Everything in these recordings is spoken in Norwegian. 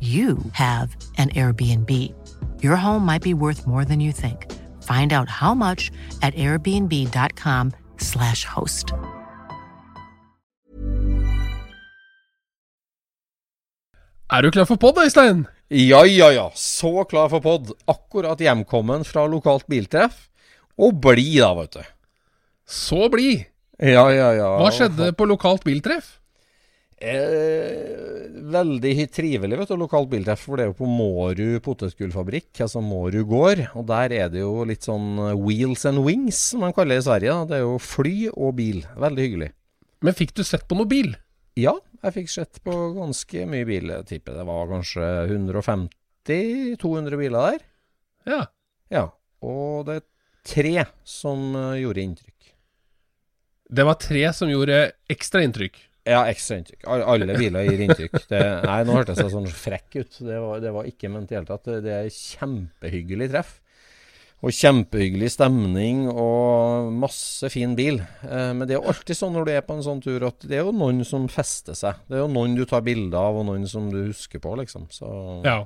you have an Airbnb. Your home might be worth more than you think. Find out how much at airbnb.com/slash host. Er du klar for pod, Øystein? Ja, ja, ja. Så klar for pod. Akkurat hjemkommen fra lokalt biltreff. Og blid, da, vet du. Så blid. Ja, ja, ja. Hva skjedde på lokalt biltreff? Eh, veldig trivelig, vet du, lokalt biltreff. For det er jo på Mårud potetgullfabrikk, altså Mårud gård. Og der er det jo litt sånn wheels and wings, som man kaller det i Sverige. da. Det er jo fly og bil. Veldig hyggelig. Men fikk du sett på noe bil? Ja, jeg fikk sett på ganske mye bil. Tipper det var kanskje 150-200 biler der. Ja. Ja. Og det er tre som eh, gjorde inntrykk. Det var tre som gjorde ekstra inntrykk. Ja, ekstra inntrykk. Alle biler gir inntrykk. Det, nei, nå hørtes jeg sånn frekk ut. Det var, det var ikke ment i det hele tatt. Det, er kjempehyggelig treff. Og kjempehyggelig stemning og masse fin bil. Eh, men det er jo alltid sånn når du er på en sånn tur at det er jo noen som fester seg. Det er jo noen du tar bilder av, og noen som du husker på, liksom. Så, Ja.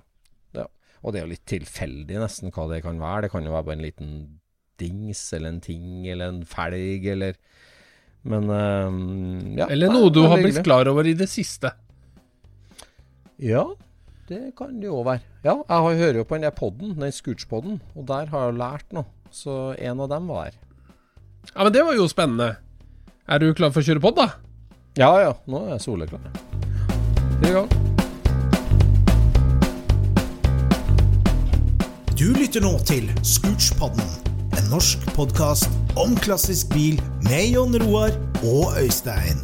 Det, Og det er jo litt tilfeldig nesten hva det kan være. Det kan jo være bare en liten dings eller en ting eller en felg eller Men um, ja. Eller noe du har blitt hyggelig. klar over i det siste. Ja, det kan det jo være. Ja, jeg har, hører jo på den der podden, den Scootspoden, og der har jeg lært noe. Så en av dem var her. Ja, men det var jo spennende. Er du klar for å kjøre pod, da? Ja ja, nå er jeg soleklar. Tre i gang. Du lytter nå til Scootspodden, en norsk podkast om klassisk bil med Jon Roar og Øystein.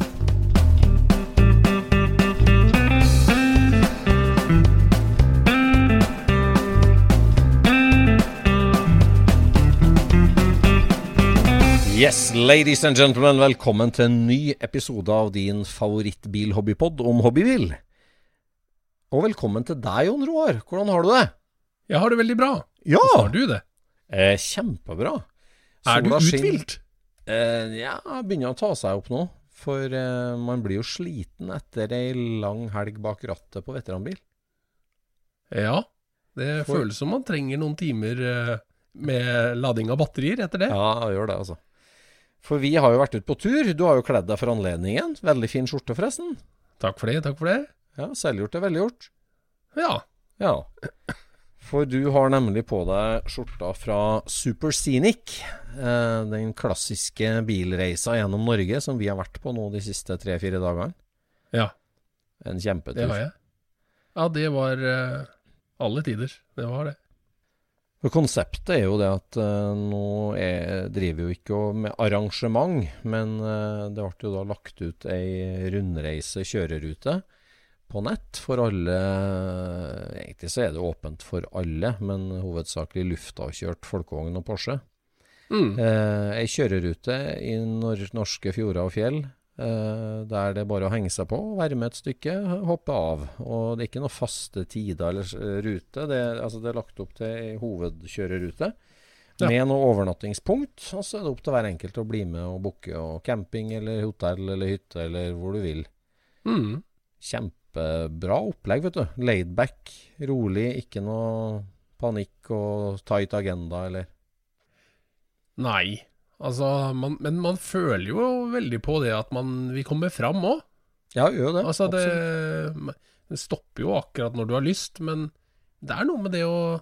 Yes, ladies and gentlemen, velkommen til en ny episode av din favorittbil-hobbypod om hobbybil. Og velkommen til deg, Jon Roar. Hvordan har du det? Jeg har det veldig bra. Ja! Hvordan har du det? Eh, kjempebra. Er du Sola uthvilt? Eh, ja, begynner å ta seg opp nå. For eh, man blir jo sliten etter ei lang helg bak rattet på veteranbil. Ja. Det For- føles som man trenger noen timer eh, med lading av batterier etter det. Ja, gjør det, altså. For vi har jo vært ute på tur. Du har jo kledd deg for anledningen. Veldig fin skjorte, forresten. Takk for det, takk for det. Ja, Selvgjort er velgjort. Ja. Ja. For du har nemlig på deg skjorta fra Super Scenic. Eh, den klassiske bilreisa gjennom Norge som vi har vært på nå de siste tre-fire dagene. Ja, En kjempetur. det har jeg. Ja, det var eh, alle tider. Det var det. For Konseptet er jo det at eh, nå er, driver jo ikke med arrangement, men eh, det ble jo da lagt ut ei rundreise kjørerute på nett for alle. Egentlig så er det åpent for alle, men hovedsakelig luftavkjørt folkevogn og Porsche. Mm. Eh, ei kjørerute i nor norske fjorder og fjell. Eh, der det er bare å henge seg på, være med et stykke, hoppe av. Og det er ikke noe faste tider eller rute. Det, altså det er lagt opp til ei hovedkjørerute Ja. med noe overnattingspunkt. Og så er det opp til hver enkelt å bli med og booke og camping eller hotell eller hytte eller hvor du vil. Mm. Kjempebra opplegg, vet du. Laidback, rolig, ikke noe panikk og tight agenda eller Nei. Altså, man, men man føler jo veldig på det at man vil komme fram òg. Ja, gjør det. Altså, det, det stopper jo akkurat når du har lyst, men det er noe med det å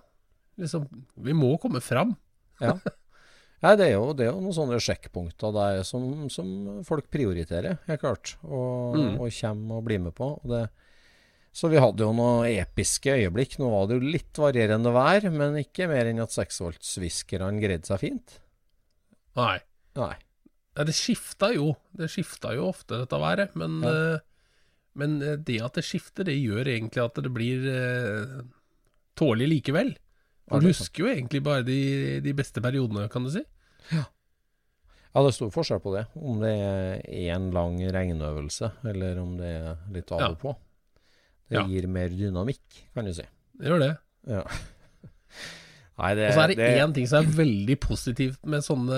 liksom Vi må komme fram. Ja. Nei, det er jo, det er jo noen sånne sjekkpunkter der som, som folk prioriterer, helt klart. Og, Mm. og kommer og blir med på. Og det, så vi hadde jo noen episke øyeblikk. Nå var det jo litt varierende vær, men ikke mer enn at seksvoltsviskerne greide seg fint. Nei. Nei. Det skifta jo. Det skifta jo ofte, dette været. Men, Ja. eh, men eh, det at det skifter, det gjør egentlig at det blir eh, tålelig likevel. For du er husker jo egentlig bare de, de beste periodene, kan du si. Ja, det er stor forskjell på det. Om det er én lang regnøvelse, eller om det er litt av og på. Det Ja. gir mer dynamikk, kan du si. Det gjør det. Ja. Nei, det, Og så er det én ting som er veldig positivt med sånne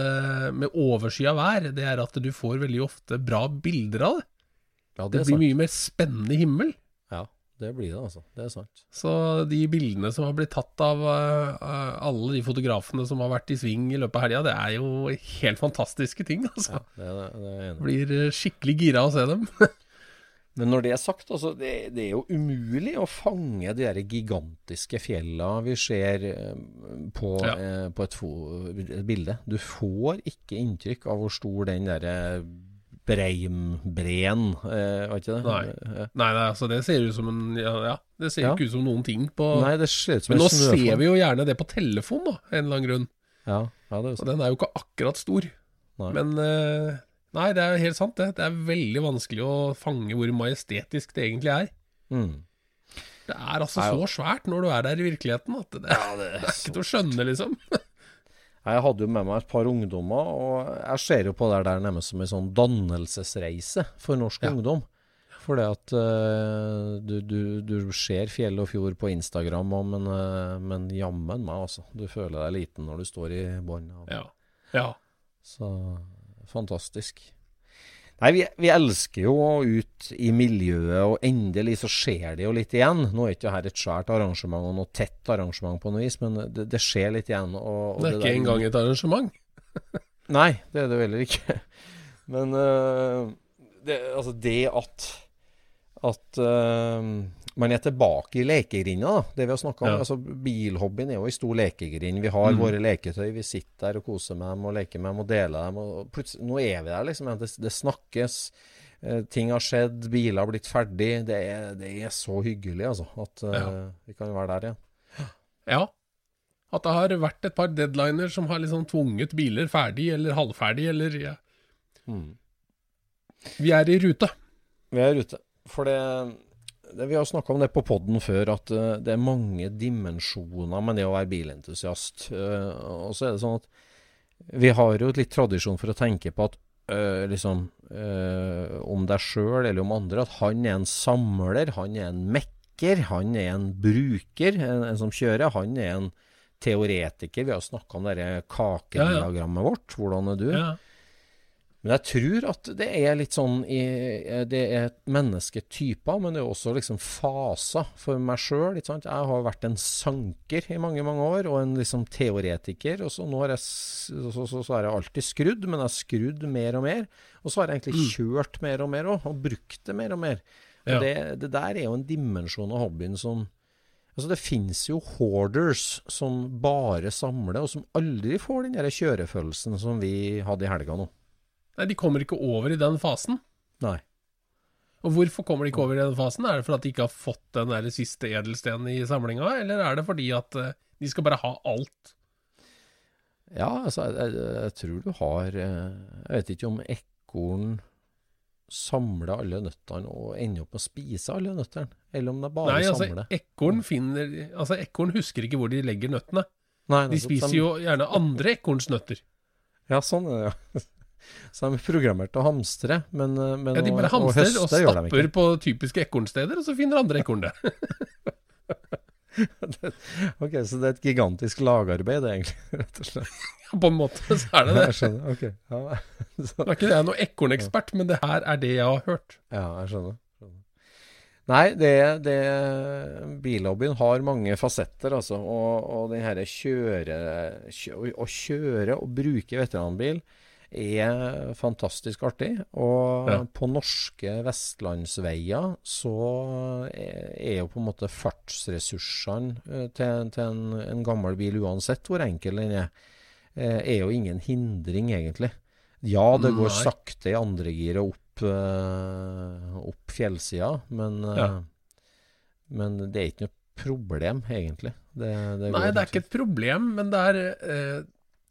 med overskya vær. Det er at du får veldig ofte bra bilder av det. ja, det Det blir sant. mye mer spennende himmel. Ja, det blir det, altså. Det er sant. Så de bildene som har blitt tatt av uh, alle de fotografene som har vært i sving i løpet av helga, det er jo helt fantastiske ting, altså. Ja, det, det. Blir eh, skikkelig gira å se dem. Men når det er sagt, altså, det, det er jo umulig å fange de der gigantiske fjella vi ser eh, på, Ja. eh, på et, et bilde. Du får ikke inntrykk av hvor stor den derre Breimbreen eh, Var ikke det? Nei. Eh, Nei, nei, altså det ser ut som en Ja, ja det ser Ja. ikke ut som noen ting på Nei, det ser ut som Men en nå snøfall. ser vi jo gjerne det på telefon, da, en eller annen grunn. Ja, ja, det er jo Og den er jo ikke akkurat stor. Nei. Men eh, Nei, det er helt sant, det. Det er veldig vanskelig å fange hvor majestetisk det egentlig er. Mm. Det er altså Nei, så svært når du er der i virkeligheten at det, det er ikke til å skjønne, liksom. Jeg hadde jo med meg et par ungdommer, og jeg ser jo på det der nærmest som en sånn dannelsesreise for norsk Ja. ungdom. For det at uh, du, du, du ser fjell og fjord på Instagram og, men, uh, men jammen meg, altså. Du føler deg liten når du står i bånn Ja. ja. Så fantastisk. Nei, vi, vi elsker jo å ut i miljøet, og endelig så skjer det jo litt igjen. Nå er ikke dette et svært arrangement og noe tett arrangement på noe vis, men det, det skjer litt igjen. Og, og Det er ikke engang et arrangement. Nei, det er det heller ikke. Men uh, det, altså det at at øh, man er tilbake i lekegrinda, da. Det vi har snakka om. Ja. Altså, bilhobbyen er jo ei stor lekegrind. Vi har Mm. våre leketøy. Vi sitter der og koser med dem og leker med dem og deler dem. Og plutselig, nå er vi der, liksom. Det, det snakkes. eh, ting har skjedd. Biler har blitt ferdig. Det er, det er så hyggelig, altså. At eh, Ja. vi kan være der igjen. Ja. At det har vært et par deadliner som har liksom tvunget biler ferdig eller halvferdig, eller ja. Mm. Vi er i rute. Vi er ute. For det, det Vi har snakka om det på poden før, at eh, det er mange dimensjoner med det å være bilentusiast. Eh, og så er det sånn at vi har jo litt tradisjon for å tenke på at eh, liksom eh, om deg sjøl eller om andre, at han er en samler, han er en mekker, han er en bruker, en, en som kjører. Han er en teoretiker. Vi har snakka om det kakediagrammet vårt. Hvordan er du? Ja. Men jeg tror at det er litt sånn i, Det er mennesketyper, men det er også liksom faser for meg sjøl. Jeg har vært en sanker i mange mange år, og en liksom teoretiker. Og så har jeg, så, så, så er jeg alltid skrudd, men jeg har skrudd mer og mer. Og så har jeg egentlig kjørt mer og mer òg, og brukt det mer og mer. Og Ja. det, det der er jo en dimensjon av hobbyen som Altså Det finnes jo hoarders som bare samler, og som aldri får den der kjørefølelsen som vi hadde i helga nå. Nei, de kommer ikke over i den fasen. Nei. Og hvorfor kommer de ikke over i den fasen? Er det fordi de ikke har fått den der siste edelstenen i samlinga, eller er det fordi at eh, de skal bare ha alt? Ja, altså, jeg, jeg, tror du har eh, Jeg vet ikke om ekorn samler alle nøttene og ender opp med å spise alle nøttene, eller om det bare Nei, altså, samler. ekorn finner Altså, ekorn husker ikke hvor de legger nøttene. Nei, De spiser jo gjerne andre ekorns nøtter. Ja, sånn er det, ja. Så de er programmert til å hamstre, men, eh, men Ja, de bare hamstrer og, høste og stapper på typiske ekornsteder, og så finner andre ekorn det. Ok, Så det er et gigantisk lagarbeid, egentlig, rett og slett. På en måte så er det det. Jeg skjønner. Ok. Ja, så, er ikke jeg noen ekornekspert, men det her er det jeg har hørt. ja jeg skjønner. Nei, det, det Billobbyen har mange fasetter, altså. Og, og den herre kjøre, kjø, Å kjøre og bruke veteranbil er fantastisk artig. Og Ja. på norske vestlandsveier så er, jo på en måte fartsressursene eh, til, til en, en gammel bil, uansett hvor enkel den er, eh, er jo ingen hindring, egentlig. Ja, det går Nei. sakte i andregiret opp, eh, opp fjellsida, men, Ja. men det er ikke noe problem, egentlig. Det, det Nei, det er ikke et problem, men det er eh,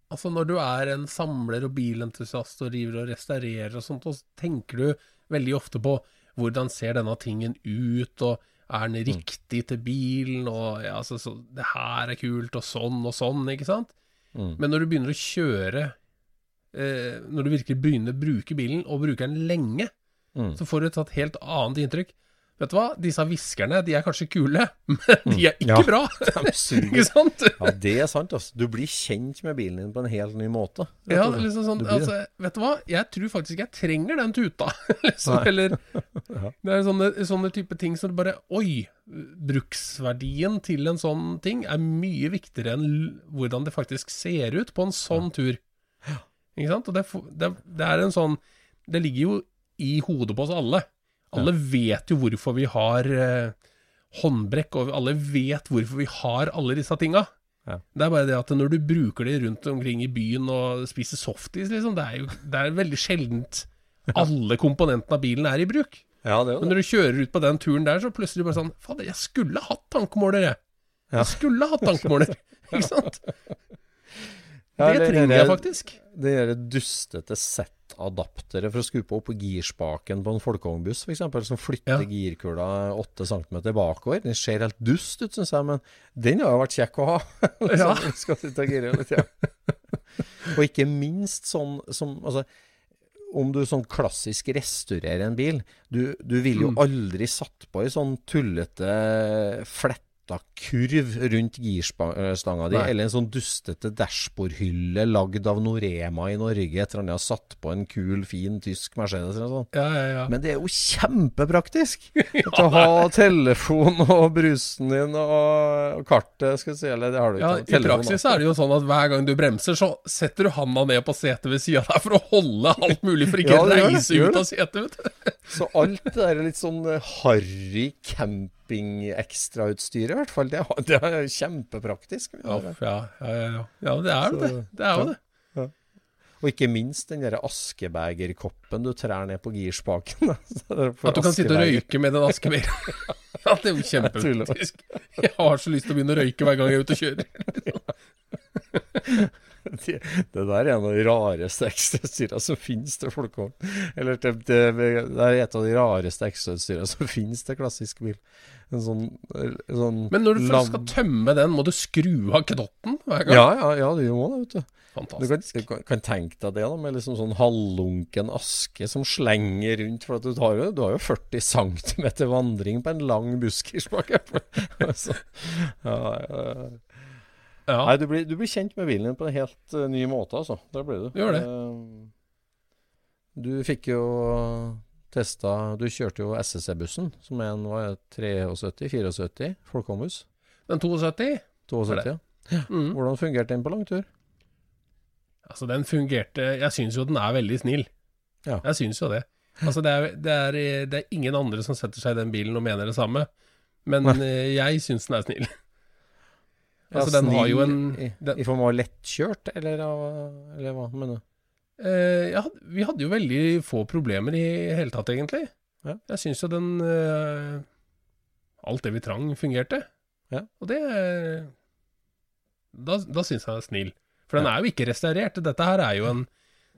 Altså, når du er en samler og bilentusiast og river og restaurerer og sånt, så tenker du veldig ofte på hvordan ser denne tingen ut, og er den riktig til bilen, og ja, altså, så, det her er kult, og sånn og sånn, ikke sant? Mm. Men når du begynner å kjøre, eh, når du virkelig begynner å bruke bilen, og bruker den lenge, Mm. så får du et helt annet inntrykk. Vet du hva, disse hviskerne, de er kanskje kule, men de er ikke Ja. bra. Ikke sant? Ja, det er sant. altså. Du blir kjent med bilen din på en helt ny måte. Ja, liksom sånn, altså, vet du hva, jeg tror faktisk jeg trenger den tuta, liksom, eller Ja. Det er sånne, sånne type ting som bare Oi, bruksverdien til en sånn ting er mye viktigere enn hvordan det faktisk ser ut på en sånn tur. Ikke sant? Og det, det, det er en sånn Det ligger jo i hodet på oss alle. Alle vet jo hvorfor vi har eh, håndbrekk, og alle vet hvorfor vi har alle disse tinga. Ja. Det er bare det at når du bruker det rundt omkring i byen og spiser softis, liksom, det er jo det er veldig sjeldent alle komponentene av bilen er i bruk. Ja, det jo Men når du kjører ut på den turen der, så plutselig bare sånn Fader, jeg skulle hatt tankemåler, jeg. Ja. Jeg skulle hatt tankemåler. Ikke sant? Ja, det trenger det- jeg faktisk. Det der dustete Z-adapteret for å skru på opp girspaken på en folkevognbuss, f.eks., som flytter Ja. girkula 8 cm bakover. Den ser helt dust ut, syns jeg, men den har jo vært kjekk å ha. Ja. skal sitte og gire litt, ja. Og ikke minst sånn som Altså, om du sånn klassisk restaurerer en bil Du, du vil jo Mm. aldri satt på ei sånn tullete fletta kurv rundt girstanga di, eller en sånn dustete dashbordhylle lagd av Norema i Norge etter at han har satt på en kul, fin tysk Mercedes eller noe sånt. Ja, ja, ja. Men det er jo kjempepraktisk! Å ha telefon og brusen din og kartet, skal vi si. Eller det har du ja, ikke. I praksis er det jo sånn at hver gang du bremser, så setter du handa ned på setet ved sida der for å holde alt mulig, for ikke å reise ut av setet. Så alt det der litt sånn harry campingekstrautstyret, i hvert fall, det, det er kjempepraktisk. Ja, ja, ja, ja, det er jo det. Det er jo det. Og ikke minst den askebegerkoppen du trær ned på girspaken. At du kan sitte og røyke med den askebegeren. Det er jo kjempepraktisk. Jeg har så lyst til å begynne å røyke hver gang jeg er ute og kjører. Det, der er en av de rareste ekstrautstyrene som finnes til folkevogn. Eller det, det, det er et av de rareste ekstrautstyrene som finnes til klassisk bil. En sånn, en sånn Men når du først skal tømme den, må du skru av knotten hver gang? Ja, ja, ja, du må det, vet du. Du kan, Fantastisk. du kan, kan tenke deg det, da, med liksom sånn halvlunken aske som slenger rundt. For du, tar du har jo 40 cm vandring på en lang buskersbakke. altså, ja, ja, ja. Nei, du blir, du blir kjent med bilen din på en helt uh, ny måte, altså. Der blir du. Gjør det. Uh, du fikk jo testa Du kjørte jo SSC-bussen, som en hva er 73-74 Folkomhus. Den 72, 72, ja. mm. Hvordan fungerte den på langtur? altså den fungerte Jeg syns jo den er veldig snill. Ja. Jeg syns jo det. Altså det er, det, er, det er ingen andre som setter seg i den bilen og mener det samme. Men Nei. jeg syns den er snill. Altså, den har jo en den, I form av lettkjørt, eller, eller hva mener du? eh, ja, Vi hadde jo veldig få problemer i hele tatt, egentlig. Ja. Jeg syns jo den eh, Alt det vi trang, fungerte. Ja. Og det Da, da syns jeg den er snill. For den Ja. er jo ikke restaurert. Dette her er jo en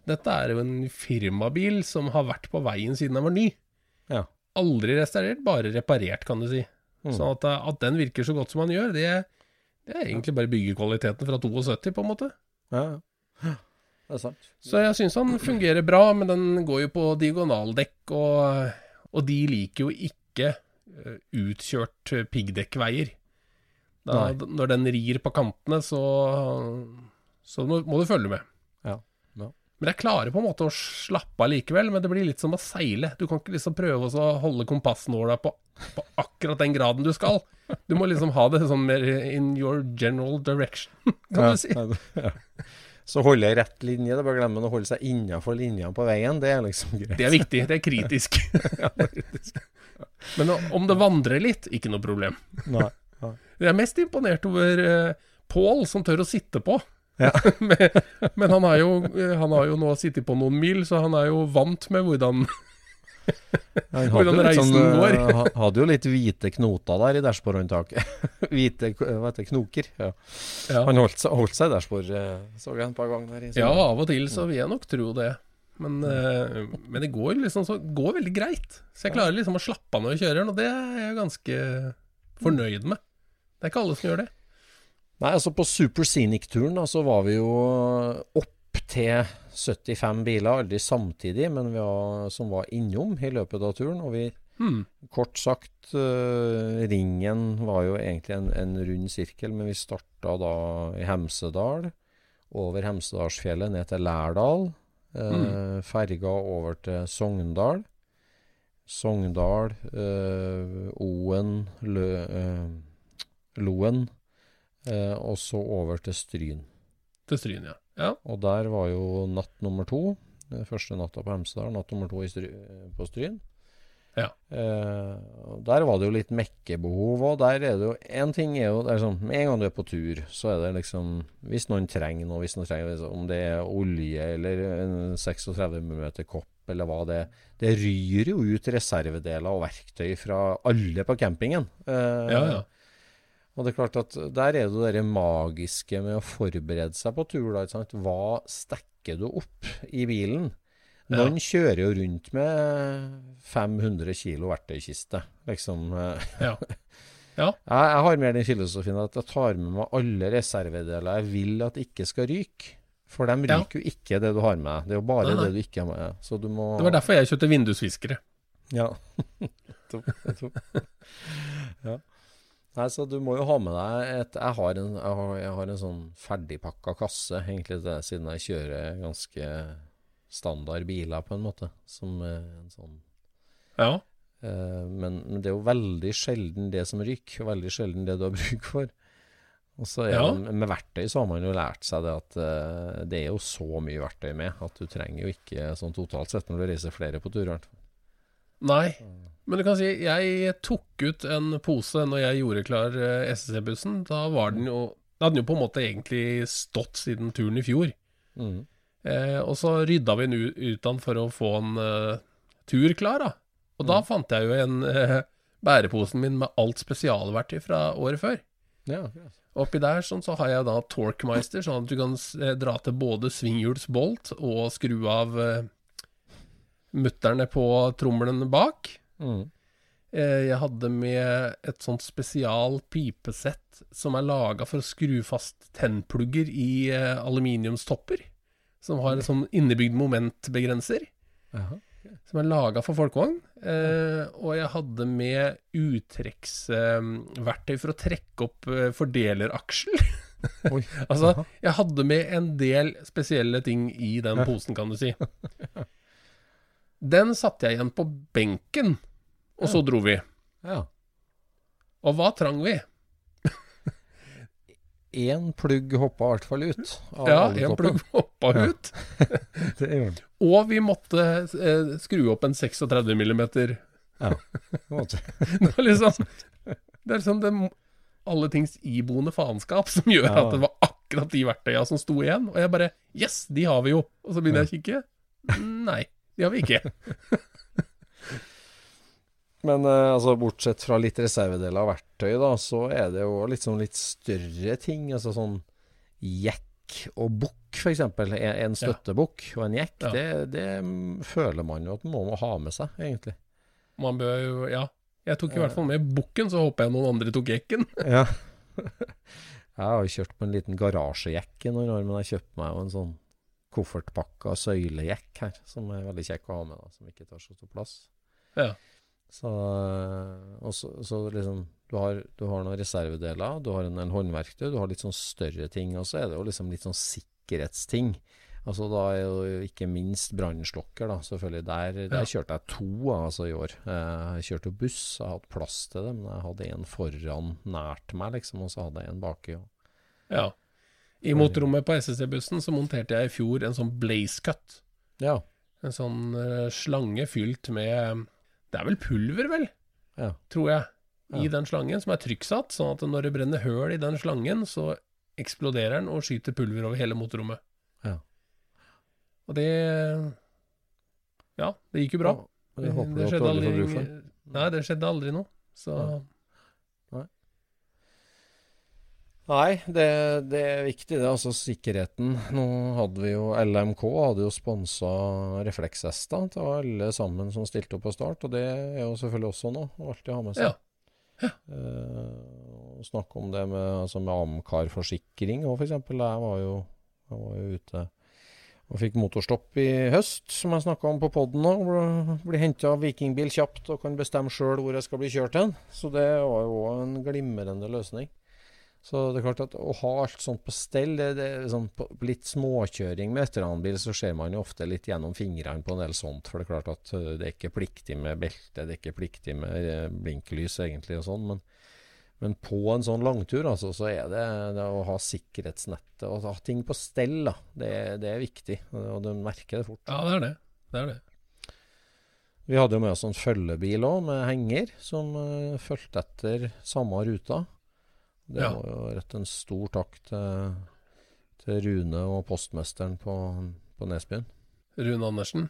Dette er jo en firmabil som har vært på veien siden den var ny. Ja. Aldri restaurert, bare reparert, kan du si. Mm. Sånn at, at den virker så godt som den gjør, det, det er egentlig bare byggekvaliteten fra 72, på en måte. Ja, ja. det er sant. Så jeg syns han fungerer bra, men den går jo på diagonaldekk, og, og de liker jo ikke eh, utkjørt piggdekkveier. Da, når den rir på kantene, så, så må, må du følge med. Ja. Men jeg klarer på en måte å slappe av likevel, men det blir litt som å seile. Du kan ikke liksom prøve å holde kompassnåla på, på akkurat den graden du skal. Du må liksom ha det sånn mer in your general direction, kan du si. ja, ja. Så holde rett linje. Det er bare å glemme å holde seg innafor linja på veien. Det er liksom greit. Det er viktig, det er kritisk. Men om det vandrer litt, ikke noe problem. Nei. Jeg er mest imponert over uh, Pål, som tør å sitte på. Ja. men, men han, har jo, eh, han har jo nå sittet på noen mil, så han er jo vant med hvordan ja, Hvordan reisen sånn, går. eh, hadde jo litt hvite knoter der i dashbordhåndtaket. hvite hva heter knoker. Ja. ja. Han holdt holdt seg i dashbord, eh, så jeg en par ganger. Der, ja, av og til så vil jeg nok tro det. Men, men det går liksom så, går veldig greit. Så jeg klarer liksom å slappe av når jeg kjører den, og det er jeg ganske fornøyd med. Det er ikke alle som gjør det. Nei, altså På Super Scenic-turen da, så var vi jo opp til 75 biler, aldri samtidig, men vi var, som var innom i løpet av turen. Og vi, Hmm. kort sagt, uh, ringen var jo egentlig en, en rund sirkel, men vi starta da i Hemsedal, over Hemsedalsfjellet ned til Lærdal. Eh, Ferga over til Sogndal. Sogndal, uh, Oen, Lø, Loen, eh, og så over til Stryn. Til Stryn, ja. ja. Og der var jo natt nummer to. Den første natta på Hemsedal, natt nummer to i stry, på Stryn. Ja. Eh, der var det jo litt mekkebehov, og der er det jo En ting er jo er sånn, Med en gang du er på tur, så er det liksom Hvis noen trenger noe, hvis noen trenger liksom, om det er olje eller en 36 mm kopp, eller hva det er Det ryr jo ut reservedeler og verktøy fra alle på campingen. Eh, ja, ja. Og det er klart at der er det det magiske med å forberede seg på tur. Da? Hva stekker du opp i bilen? Noen kjører jo rundt med 500 kilo verktøykiste. Liksom. Ja. Ja. Jeg, jeg har mer den filosofien at jeg tar med meg alle reservedeler jeg vil at ikke skal ryke. For de Ja. ryker jo ikke det du har med. Det er jo bare Nei, nei. det du ikke har med. Så du må Det var derfor jeg kjøpte vindusviskere. Ja. Ja. Nei, så du må jo ha med deg et Jeg har en, jeg har, jeg har en sånn ferdigpakka kasse, egentlig, det, siden jeg kjører ganske standard biler, på en måte. Som en sånn Ja. Uh, men, men det er jo veldig sjelden det som ryker, og veldig sjelden det du har bruk for. Og så Ja. Med verktøy så har man jo lært seg det at uh, det er jo så mye verktøy med at du trenger jo ikke sånn totalt sett når du reiser flere på tur. i hvert fall. Nei. Men du kan si, jeg tok ut en pose når jeg gjorde klar eh, SSC-bussen. Da var den jo Da hadde den jo på en måte egentlig stått siden turen i fjor. Mm. Eh, og så rydda vi den ut den for å få en uh, tur klar, da. Og da fant jeg jo en uh, bæreposen min med alt spesialverktøy fra året før. Ja, greit. Oppi der sånn, så har jeg da Torkmeister, sånn at du kan eh, dra til både svinghjulsbolt og skru av eh, mutterne på trommelen bak. Mm. Eh, jeg hadde med et sånt spesial pipesett som er laga for å skru fast tennplugger i eh, aluminiumstopper. Som har en sånn innebygd momentbegrenser. Jaha. Som er laga for folkevogn. Eh, og jeg hadde med uttrekksverktøy for å trekke opp fordeleraksjel. Oi. altså, jeg hadde med en del spesielle ting i den posen, kan du si. Den satte jeg igjen på benken, og så dro vi. Ja. Og hva trang vi? Én plugg hoppa i hvert fall ut. Ja, én en plugg hoppa Ja. ut. Og vi måtte eh, skru opp en 36 millimeter. Ja. Det var liksom Det er liksom det alle tings iboende faenskap som gjør Ja. at det var akkurat de verktøya som sto igjen. Og jeg bare Yes, de har vi jo. Og så begynner jeg å kikke. Nei, de har vi ikke. Men eh, altså, bortsett fra litt reservedeler og verktøy, da, så er det jo sånn litt større ting. Altså sånn jekk og bukk, f.eks. En, en støttebukk og en jekk. Ja. Det, det føler man jo at man må ha med seg, egentlig. Man bør jo Ja. Jeg tok i hvert fall med bukken, så håper jeg noen andre tok jekken. Ja. jeg har jo kjørt på en liten garasjejekk i noen år, men jeg kjøpte meg jo en sånn koffertpakka søylejekk her, som er veldig kjekk å ha med, da, som ikke tar så stor plass. Ja. Så, eh, så, så liksom du har, du har noen reservedeler, du har en del håndverktøy, du har litt sånn større ting, og så er det jo liksom litt sånn sikkerhetsting. Altså Da er jo ikke minst brannslokker, da, selvfølgelig. Der, der kjørte jeg to altså i år. Eh, Jeg kjørte buss, jeg hadde plass til det, men jeg hadde en foran nært meg, liksom, og så hadde jeg en baki. Ja. I motorrommet på SSC-bussen så monterte jeg i fjor en sånn blaze cut. ja. En sånn eh, slange fylt med Det er vel pulver, vel? Ja. Tror jeg. I Ja. den slangen, som er trykksatt. Sånn at når det brenner høl i den slangen, så eksploderer den og skyter pulver over hele motorrommet. Ja. Og det Ja, det gikk jo bra. Ja, det håper det skjedde aldri aldri. Nei, det skjedde aldri noe. Så Ja. Nei, det, det er viktig, det. Altså sikkerheten. Nå hadde vi jo LMK hadde jo sponsa reflekshester til alle sammen som stilte opp på start, og det er jo selvfølgelig også noe å alltid ha med seg. Ja. Eh, snakke om det med, altså med Amcar-forsikring òg, f.eks. Jeg var jo, jeg var jo ute og fikk motorstopp i høst, som jeg snakka om på poden nå. Blir henta vikingbil kjapt og kan bestemme sjøl hvor jeg skal bli kjørt hen. Så det var jo en glimrende løsning. Så det er klart at å ha alt sånt på stell, det, det sånn på litt småkjøring med veteranbil, så ser man jo ofte litt gjennom fingrene på en del sånt. For det er klart at øh, det er ikke pliktig med belte, det er ikke pliktig med eh, blinklys egentlig og sånn. Men, men på en sånn langtur, altså, så er det, det å ha sikkerhetsnettet og ha ting på stell, da. Det, det er viktig. Og du merker det fort. ja, det er det. Det er det. Vi hadde jo med oss en følgebil òg, med henger, som uh, fulgte etter samme ruta. Det Ja. var jo rett en stor takk til, til Rune og postmesteren på, på Nesbyen. Rune Andersen.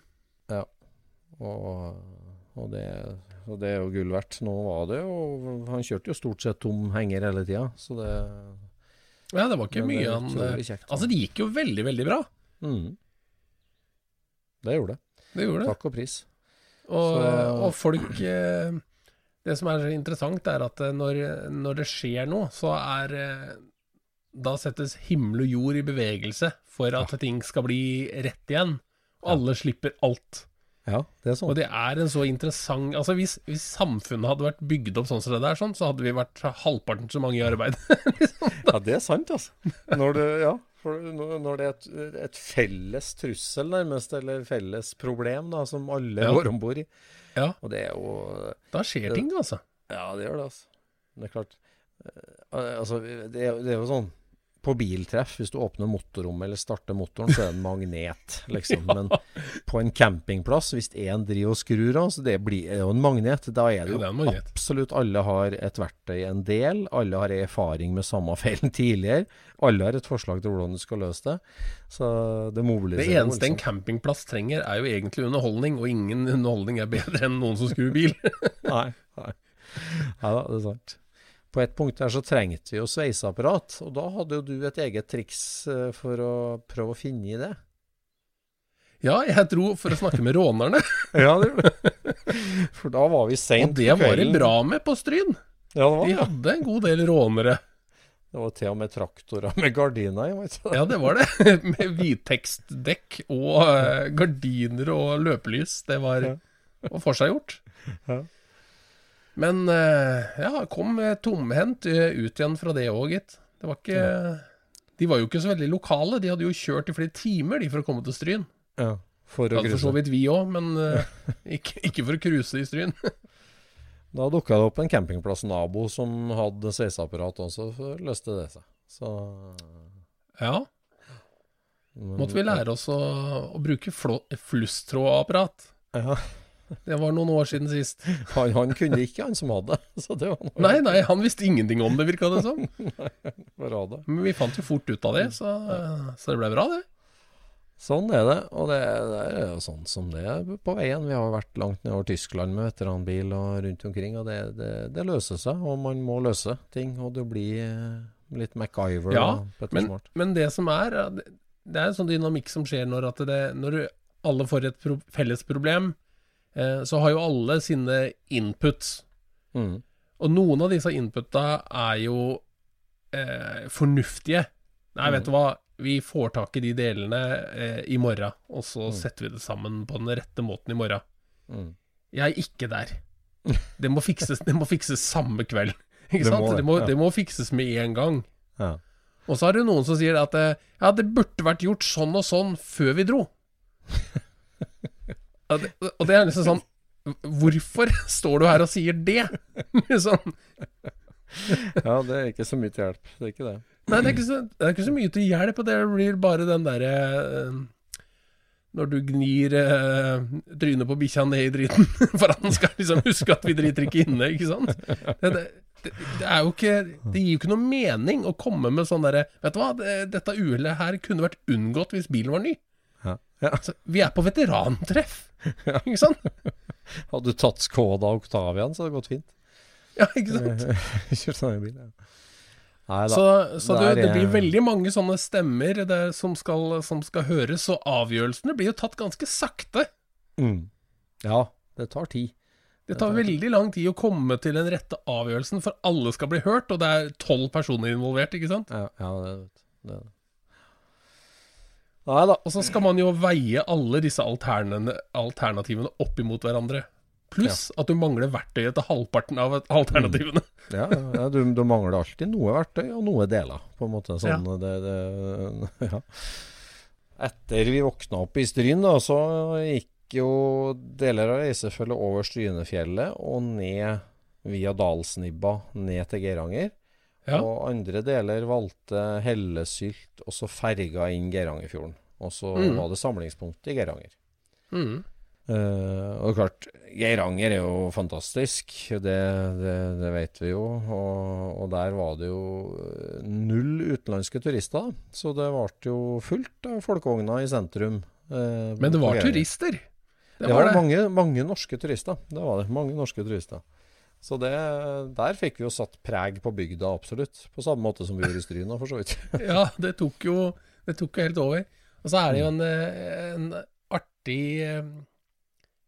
Og, og, det, og det er jo gull verdt. Nå var det jo Han kjørte jo stort sett tom henger hele tida, så det Ja, det var ikke mye han kjekt. Altså, det gikk jo veldig, veldig bra. mm. Det gjorde det. Det gjorde det. Takk og pris. Og, Så- og folk eh, Det som er interessant, er at eh, når, når det skjer noe, så er eh, Da settes himmel og jord i bevegelse for at ting skal bli rett igjen. Og alle slipper alt. Ja, det er sånn. Og det er en så interessant Altså Hvis, hvis samfunnet hadde vært bygd opp sånn som det der, sånn, så hadde vi vært halvparten så mange i arbeid. Ja, det er sant, altså. Når det, ja, for når det er et, et felles trussel, nærmest, eller felles problem, da, som alle Ja. går om bord i. ja, Og det er jo da skjer ting, altså. Ja, det gjør det, altså. Det er klart. Eh, Altså, det er, det er jo sånn På biltreff, hvis du åpner motorrommet eller starter motoren, så er det en magnet, liksom. Men på en campingplass, hvis én driver og skrur av, så det blir jo en magnet. Da er det Ja, jo det er absolutt alle har et verktøy, en del. Alle har erfaring med samme feilen tidligere. Alle har et forslag til hvordan du skal løse det. Så det Det mobiliserer jo, eneste en campingplass trenger, er jo egentlig underholdning, og ingen underholdning er bedre enn noen som skrur bil. Nei, nei. Nei da, det er sant. På et punkt der så trengte vi jo sveiseapparat, og da hadde jo du et eget triks eh, for å prøve å finne i det. Ja, jeg dro for å snakke med rånerne, Ja, det gjorde. For da var vi seint og det var de bra med på Stryn. Ja, det var De hadde en god del rånere. Det var til og med traktorer med gardiner i. Ja, det var det. Med hvittekstdekk og eh, gardiner og løpelys. Det var, var forseggjort. Ja. Men eh, ja, kom tomhendt eh, ut igjen fra det òg, gitt. Det var ikke De var jo ikke så veldig lokale. De hadde jo kjørt i flere timer de for å komme til Stryn. Ja, for å hadde for så vidt vi òg, men eh, ikke, ikke for å cruise i Stryn. Da dukka det opp en campingplass nabo som hadde sveiseapparat også, så løste det seg. Så Ja, men- måtte vi lære oss å, å bruke flå- flusstrådapparat. Ja. Det var noen år siden sist. Han, han kunne ikke, han som hadde. Så det var Nei, nei, han visste ingenting om det, virka det som. Sånn. Men vi fant jo fort ut av det, så, så det ble bra, det. Sånn er det, og det, det er jo sånn som det er på veien. Vi har vært langt nedover Tyskland med veteranbil og rundt omkring, og det, det, det løser seg. Og man må løse ting, og det blir eh, litt MacGyver Ja, og Petter Men, men det som er Det er en sånn dynamikk som skjer når, at det, når alle får et pro felles problem, så har jo alle sine inputs. Mm. Og noen av disse inputa er jo eh, fornuftige. Nei, vet du hva, vi får tak i de delene eh, i morgen, og så Mm. setter vi det sammen på den rette måten i morgen. Mm. Jeg er ikke der. Det må fikses, det må fikses samme kveld. Ikke Det sant? må det, det, må, ja. det må fikses med en gang. Ja. Og så er det noen som sier at eh, ja, det burde vært gjort sånn og sånn før vi dro. Det, og det er liksom sånn Hvorfor står du her og sier det? sånn, ja, det er ikke så mye til hjelp. Det er ikke det. nei, det er, ikke så, det er ikke så mye til hjelp, og det blir bare den derre eh, Når du gnir eh, trynet på bikkja ned i driten for at den skal liksom huske at vi driter ikke inne, ikke sant? Det, det, det, det er jo ikke Det gir jo ikke noe mening å komme med sånn derre Vet du hva, dette uhellet her kunne vært unngått hvis bilen var ny. Ja. Ja. Altså, vi er på veterantreff, ikke sant? Hadde du tatt Skoda og Octavian, så hadde det gått fint. Ja, ikke sant? Kjørt sånn bil, ja. Nei da. Så, så det det, det blir eh, veldig mange sånne stemmer som, skal, som skal høres, og avgjørelsene blir jo tatt ganske sakte. Mm. Ja, det tar tid. Det tar veldig lang tid å komme til den rette avgjørelsen, for alle skal bli hørt, og det er tolv personer involvert, ikke sant? Ja, ja det, det. Nei da. Og så skal man jo veie alle disse alternativene opp imot hverandre. Pluss at du mangler verktøyet til halvparten av alternativene. Ja, ja, ja du, du mangler alltid noe verktøy og noe deler, på en måte. Sånn, det, det, ja. Etter vi våkna opp i Stryn, da, så gikk jo deler av reisefølget over Strynefjellet og ned via Dalsnibba ned til Geiranger. Ja. Og andre deler valgte Hellesylt, og så ferga inn Geirangerfjorden. Og så Mm. var det samlingspunkt i Geiranger. Mm. Uh, og klart, Geiranger er jo fantastisk, det, det, det vet vi jo. Og, og der var det jo eh, null utenlandske turister. Så det ble jo fullt av folkevogner i sentrum. Uh, Men det var turister. Det, var, Mange, mange norske turister. Det var det. Mange norske turister. Så det, der fikk vi jo satt preg på bygda, absolutt. På samme måte som vi gjorde i Stryna, for så vidt. Ja, det tok jo Det tok jo helt over. Og så er det jo en, eh, en artig eh,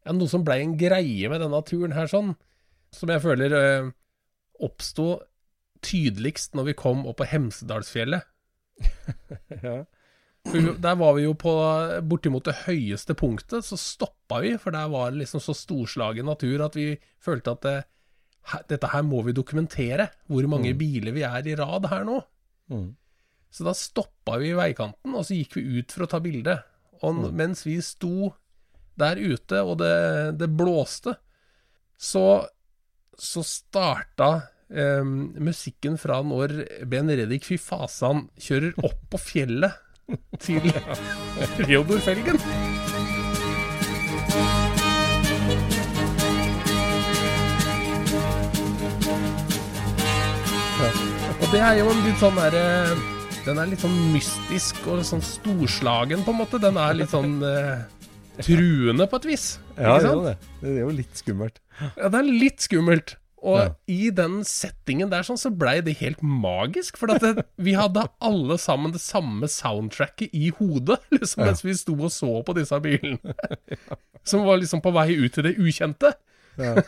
Ja, noe som blei en greie med denne turen her, sånn, som jeg føler eh, oppsto tydeligst når vi kom opp på Hemsedalsfjellet. ja. For der var vi jo på bortimot det høyeste punktet, så stoppa vi, for der var det liksom så storslagen natur at vi følte at det, dette her må vi dokumentere. Hvor mange biler vi er i rad her nå. Mm. Så da stoppa vi i veikanten, og så gikk vi ut for å ta bilde. Og mm. mens vi sto der ute, og det, det blåste, så, så starta eh, musikken fra når Ben Reddik Fy fasan kjører opp på fjellet til Reodor Felgen. Det er jo en litt sånn derre Den er litt sånn mystisk og sånn storslagen, på en måte. Den er litt sånn eh, truende, på et vis. Ja, det er jo det. Det er jo litt skummelt. Ja, det er litt skummelt. Og Ja. i den settingen der sånn, så blei det helt magisk. For det, vi hadde alle sammen det samme soundtracket i hodet, liksom, mens vi sto og så på disse bilene. Som var liksom på vei ut til det ukjente. Ja,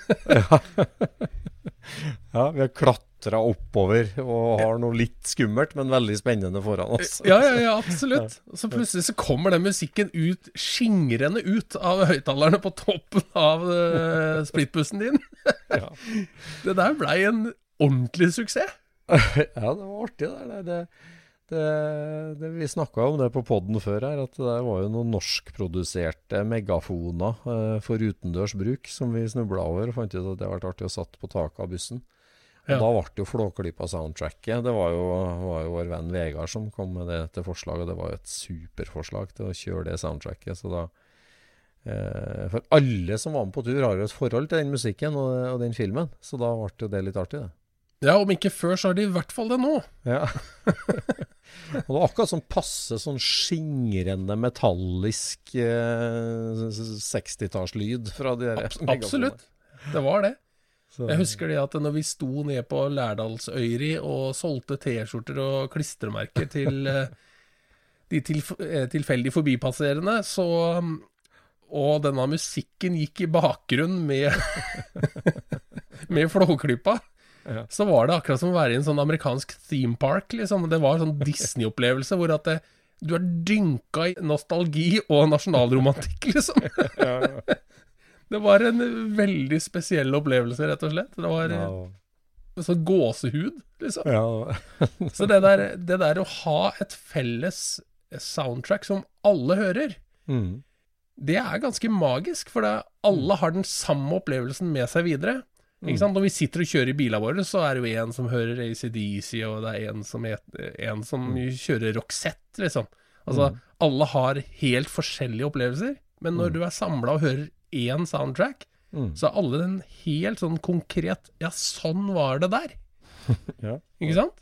vi har klatra oppover og har noe litt skummelt, men veldig spennende foran oss. Ja, ja, ja, absolutt. Så plutselig så kommer den musikken ut, skingrende ut av høyttalerne på toppen av uh, splittbussen din. Ja. Det der blei en ordentlig suksess. Ja, det var artig. Det, det, det, det Vi snakka om det på poden før her, at det der var jo noen norskproduserte megafoner uh, for utendørs bruk som vi snubla over og fant ut at det hadde vært artig å satt på taket av bussen. Ja. Da ble jo Flåklypa-soundtracket Det var jo, var jo vår venn Vegard som kom med det til forslag, og det var jo et superforslag til å kjøre det soundtracket. Så da eh, For alle som var med på tur, har jo et forhold til den musikken og, og den filmen, så da ble jo det litt artig, det. Ja, om ikke før, så har de i hvert fall det nå. Ja. og det var akkurat sånn passe sånn skingrende metallisk eh, 60-tallslyd fra de der Abs absolutt. Det var det. Så- Jeg husker det at når vi sto ned på Lærdalsøyri og solgte T-skjorter og klistremerker til eh, de tilf eh, tilfeldig forbipasserende, så mm, Og denne musikken gikk i bakgrunn med med Flåklypa. Ja. Så var det akkurat som å være i en sånn amerikansk theme park, liksom. Det var en sånn Disney-opplevelse hvor at det, Du er dynka i nostalgi og nasjonalromantikk, liksom. Det var en veldig spesiell opplevelse, rett og slett. Det var Ja, eh, sånn gåsehud, liksom. ja. Så det der, det der å ha et felles soundtrack som alle hører, Mm. det er ganske magisk, for det, alle har den samme opplevelsen med seg videre. Sant? Når vi sitter og kjører i bilene våre, så er det jo en som hører ACDC, og det er en som, en som kjører Roxette, liksom. Altså, alle har helt forskjellige opplevelser, men når du er samla og hører én soundtrack, Mm. så er alle den helt sånn konkret Ja, sånn var det der. Ja. Ikke sant?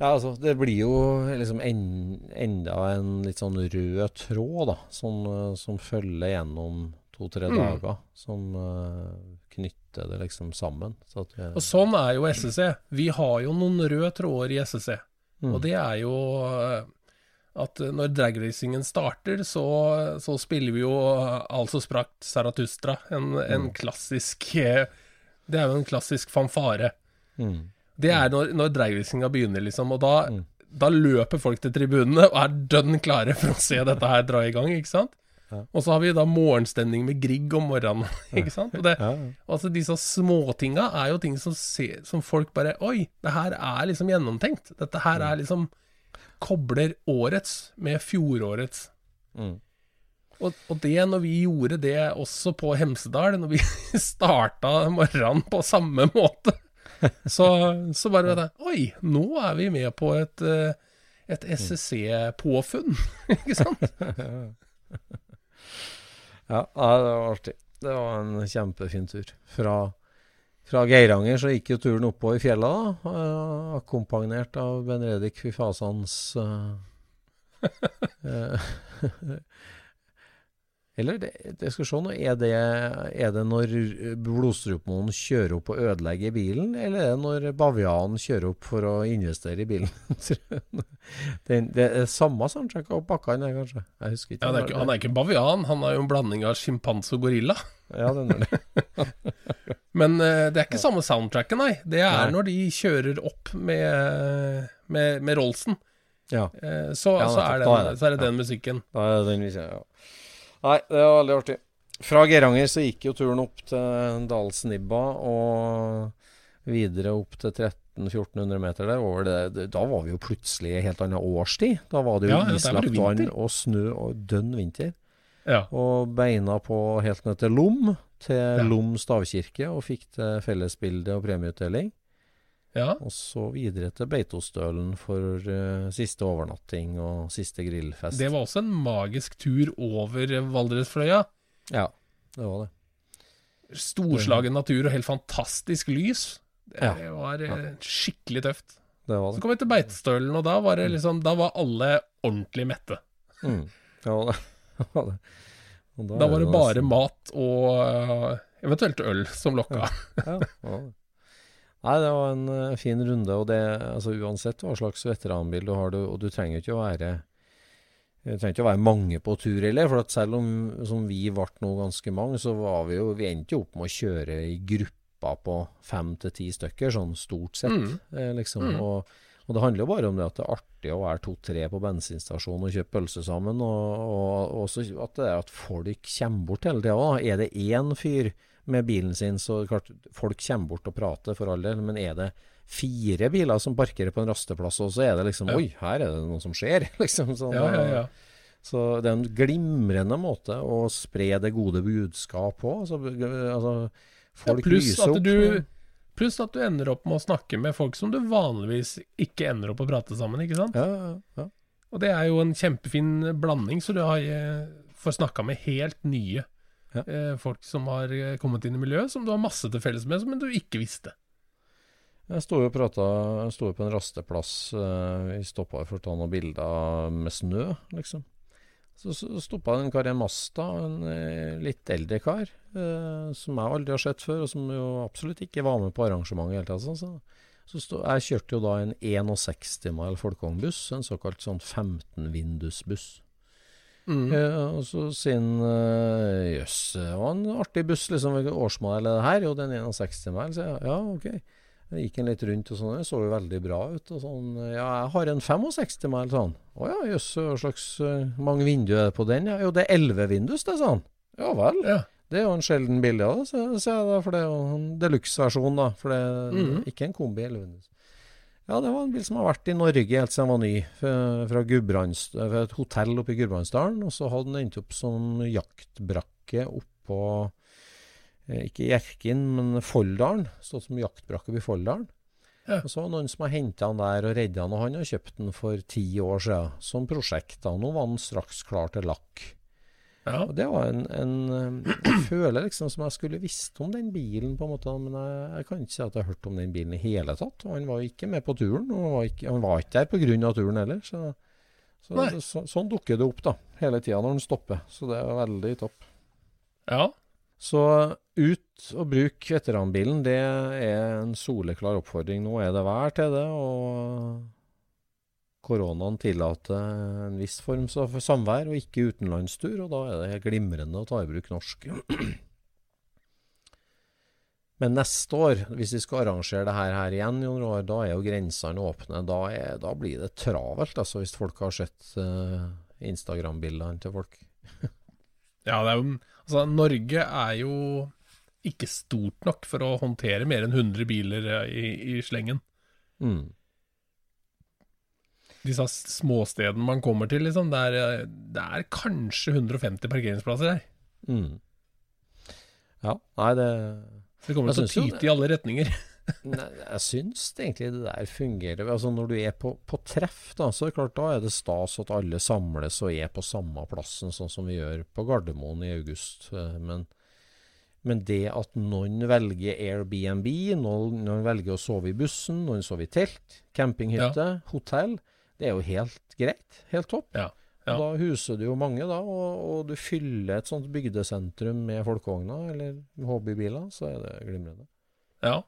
Ja, altså, det blir jo liksom en, enda en litt sånn rød tråd, da, som, eh, som følger gjennom to-tre Mm. dager, som uh, knytter det liksom sammen. Så det, Og sånn er jo SSC. Vi har jo noen røde tråder i SSC. Mm. Og det er jo eh, at når dragracingen starter, så, så spiller vi jo eh, Altså sprakt Zarathustra. En, en klassisk eh, Det er jo en klassisk fanfare. mm. Det er når, når dragracinga begynner, liksom. Og da, Mm. da løper folk til tribunene og er dønn klare for å se dette her dra i gang, ikke sant? Ja. Og så har vi da morgenstemning med Grieg om morgenen, ikke sant? Og det. Altså Disse småtinga er jo ting som, se, som folk bare Oi, det her er liksom gjennomtenkt. Dette her er liksom Kobler årets med fjorårets. Mm. Og, og det, når vi gjorde det også på Hemsedal, når vi starta morgenen på samme måte, så, så bare det, Oi, nå er vi med på et, eh, et SSC-påfunn, ikke sant? Ja, ja, det var artig. Det var en kjempefin tur. Fra, fra Geiranger så gikk jo turen oppover fjella, da, eh, akkompagnert av Benredik Fifasans eh, eh, Eller det, det skal se nå, er det, er det når blodstrupmoen kjører opp og ødelegger bilen, eller er det når bavianen kjører opp for å investere i bilen? det, det er samme soundtrack og pakka inn er, kanskje? Jeg husker ikke. Ja, det er ikke, han er ikke bavian, han er jo en blanding av sjimpanse og gorilla. Ja, den er det. Men eh, det er ikke samme soundtracket, nei. Det er Nei. når de kjører opp med, med, med Rollsen. Ja, Eh, så, Ja, så, er det. så er det den musikken. da er det den musikken, ja. Nei, det var veldig artig. Fra Geiranger så gikk jo turen opp til Dalsnibba og videre opp til 1300-1400 meter der. Det, da var vi jo plutselig i helt annen årstid. Da var det jo Ja, islagt vann og snø og dønn vinter. Ja. Og beina på helt ned til Lom, til Ja. Lom stavkirke, og fikk til fellesbilde og premieutdeling. Ja. Og så videre til Beitostølen for uh, siste overnatting og siste grillfest. Det var også en magisk tur over Valdresfløya. Ja, det var det. Storslagen natur og helt fantastisk lys. Det Ja. var uh, skikkelig tøft. Det var Så kom vi til Beitostølen, og da var, det liksom, da var alle ordentlig mette. Mm. Det var det. Det var det. Da, Da var det bare mat og uh, eventuelt øl som lokka. Ja, det var det. Nei, det var en eh, fin runde, og det altså uansett hva slags veteranbil du har, du, og du trenger ikke å være det trengte ikke å være mange på tur heller, for at selv om som vi ble nå ganske mange, så var vi jo Vi endte jo opp med å kjøre i grupper på fem til ti stykker, sånn stort sett. Mm. Eh, liksom. Mm. Og, og det handler jo bare om det at det er artig å være to-tre på bensinstasjonen og kjøpe pølse sammen, og, og også at det er at folk kommer bort hele tida. Er det én fyr med bilen sin, så klart folk kommer bort og prater for all del, men er det fire biler som parkerer på en rasteplass, og så er det liksom Ja. Oi, her er det noe som skjer. liksom sånn, Ja, ja, ja. Så det er en glimrende måte å spre det gode budskap på. Altså, altså ja folk pluss, lyser at opp. du, pluss at du ender opp med å snakke med folk som du vanligvis ikke ender opp å prate sammen, ikke sant? Ja, ja, ja. Og det er jo en kjempefin blanding, så du har, eh, får snakka med helt nye Ja. eh, folk som har eh, kommet inn i miljøet, som du har masse til felles med, men du ikke visste. Jeg sto jo og prata sto jo på en rasteplass. eh, Vi stoppa for å ta noen bilder med snø, liksom. Så, så stoppa en kar i en Masta, en eh, litt eldre kar, eh, som jeg aldri har sett før, og som jo absolutt ikke var med på arrangementet i hele tatt. Så, så stå, jeg kjørte jo da en 61 mile folkevognbuss, en såkalt sånn 15-vindusbuss. Mm. Eh, og så sier han eh, jøss, det var en artig buss, liksom. Årsmodell er det her? Jo, den 61 mil. Så jeg. Ja, ok. Jeg gikk en litt rundt og sånn, det så jo veldig bra ut. og sånn, Ja, jeg har en 65 mil, sånn. Å ja, jøss, hva slags uh, mange vinduer er det på den? Ja, jo, det er 11 vindus, det, sa han. Ja vel. Ja. Det er jo en sjelden bilde da, sier jeg da, for det er jo en deluxe-versjon, da. For det er Mhm. ikke en kombi 11 vindus. Ja, det var en bil som har vært i Norge helt siden den var ny. Fra, fra, fra et hotell oppe i Gudbrandsdalen. Og så hadde den endt opp som jaktbrakke oppå eh, Ikke Hjerkinn, men Folldalen. Stått som jaktbrakke oppe i Folldalen. Ja. Og så var det noen som har henta han der og redda han, og han har kjøpt den for ti år siden som prosjekt. da. Nå var den straks klar til lakk. Ja. Og det var en, en Jeg føler liksom som jeg skulle visst om den bilen, på en måte, men jeg, jeg kan ikke si at jeg har hørt om den bilen i hele tatt. Og han var ikke med på turen, og han var ikke, han var ikke der pga. turen heller. Så, så, så, sånn dukker det opp da, hele tida når den stopper. Så det er veldig topp. ja. Så ut og bruk veteranbilen, det er en soleklar oppfordring. Nå er det vær til det, og koronaen tillater en viss form for samvær og ikke utenlandstur, og da er det helt glimrende å ta i bruk norsk. Men neste år, hvis vi skal arrangere det her, her igjen, Jon Roar, da er jo grensene åpne. Da, er, da blir det travelt, altså, hvis folk har sett uh, Instagram-bildene til folk. Ja, det er jo Altså, Norge er jo ikke stort nok for å håndtere mer enn 100 biler eh, i, i slengen. Mm. Disse småstedene man kommer til, liksom, det er, det er kanskje 150 parkeringsplasser her. Mm. Ja, nei, det Så det kommer til å tyte i alle retninger. Nei, jeg syns egentlig det der fungerer. Altså Når du er på, på treff, da, så er det klart da er det stas at alle samles og er på samme plassen, sånn som vi gjør på Gardermoen i august. Eh, Men, men det at noen velger Airbnb, noen, noen velger å sove i bussen, noen sover i telt, campinghytte, hotell, det er jo helt greit. Helt topp. Ja, ja. Da huser du jo mange, da, og, og du fyller et sånt bygdesentrum med folkevogner eller hobbybiler, så er det glimrende. Ja.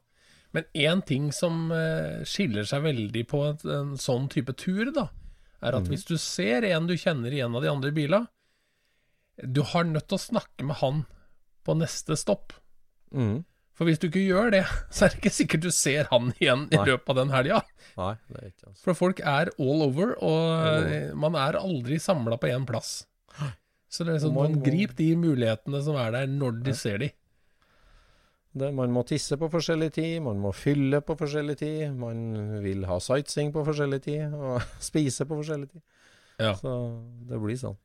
Men én ting som eh, skiller seg veldig på en, en sånn type tur, da, er at at hvis du ser en du kjenner i en av de andre bilene, du har nødt til å snakke med han på neste stopp. Mm. For hvis du ikke gjør det, så er det ikke sikkert du ser han igjen i Nei. løpet av den helga. Altså. For folk er all over, og eh, man er aldri samla på én plass. Så det er liksom, man man grip de mulighetene som er der, når de ser de. Det, man må tisse på forskjellig tid, man må fylle på forskjellig tid, man vil ha sightseeing på forskjellig tid, og spise på forskjellig tid. Ja. Så det blir sånn.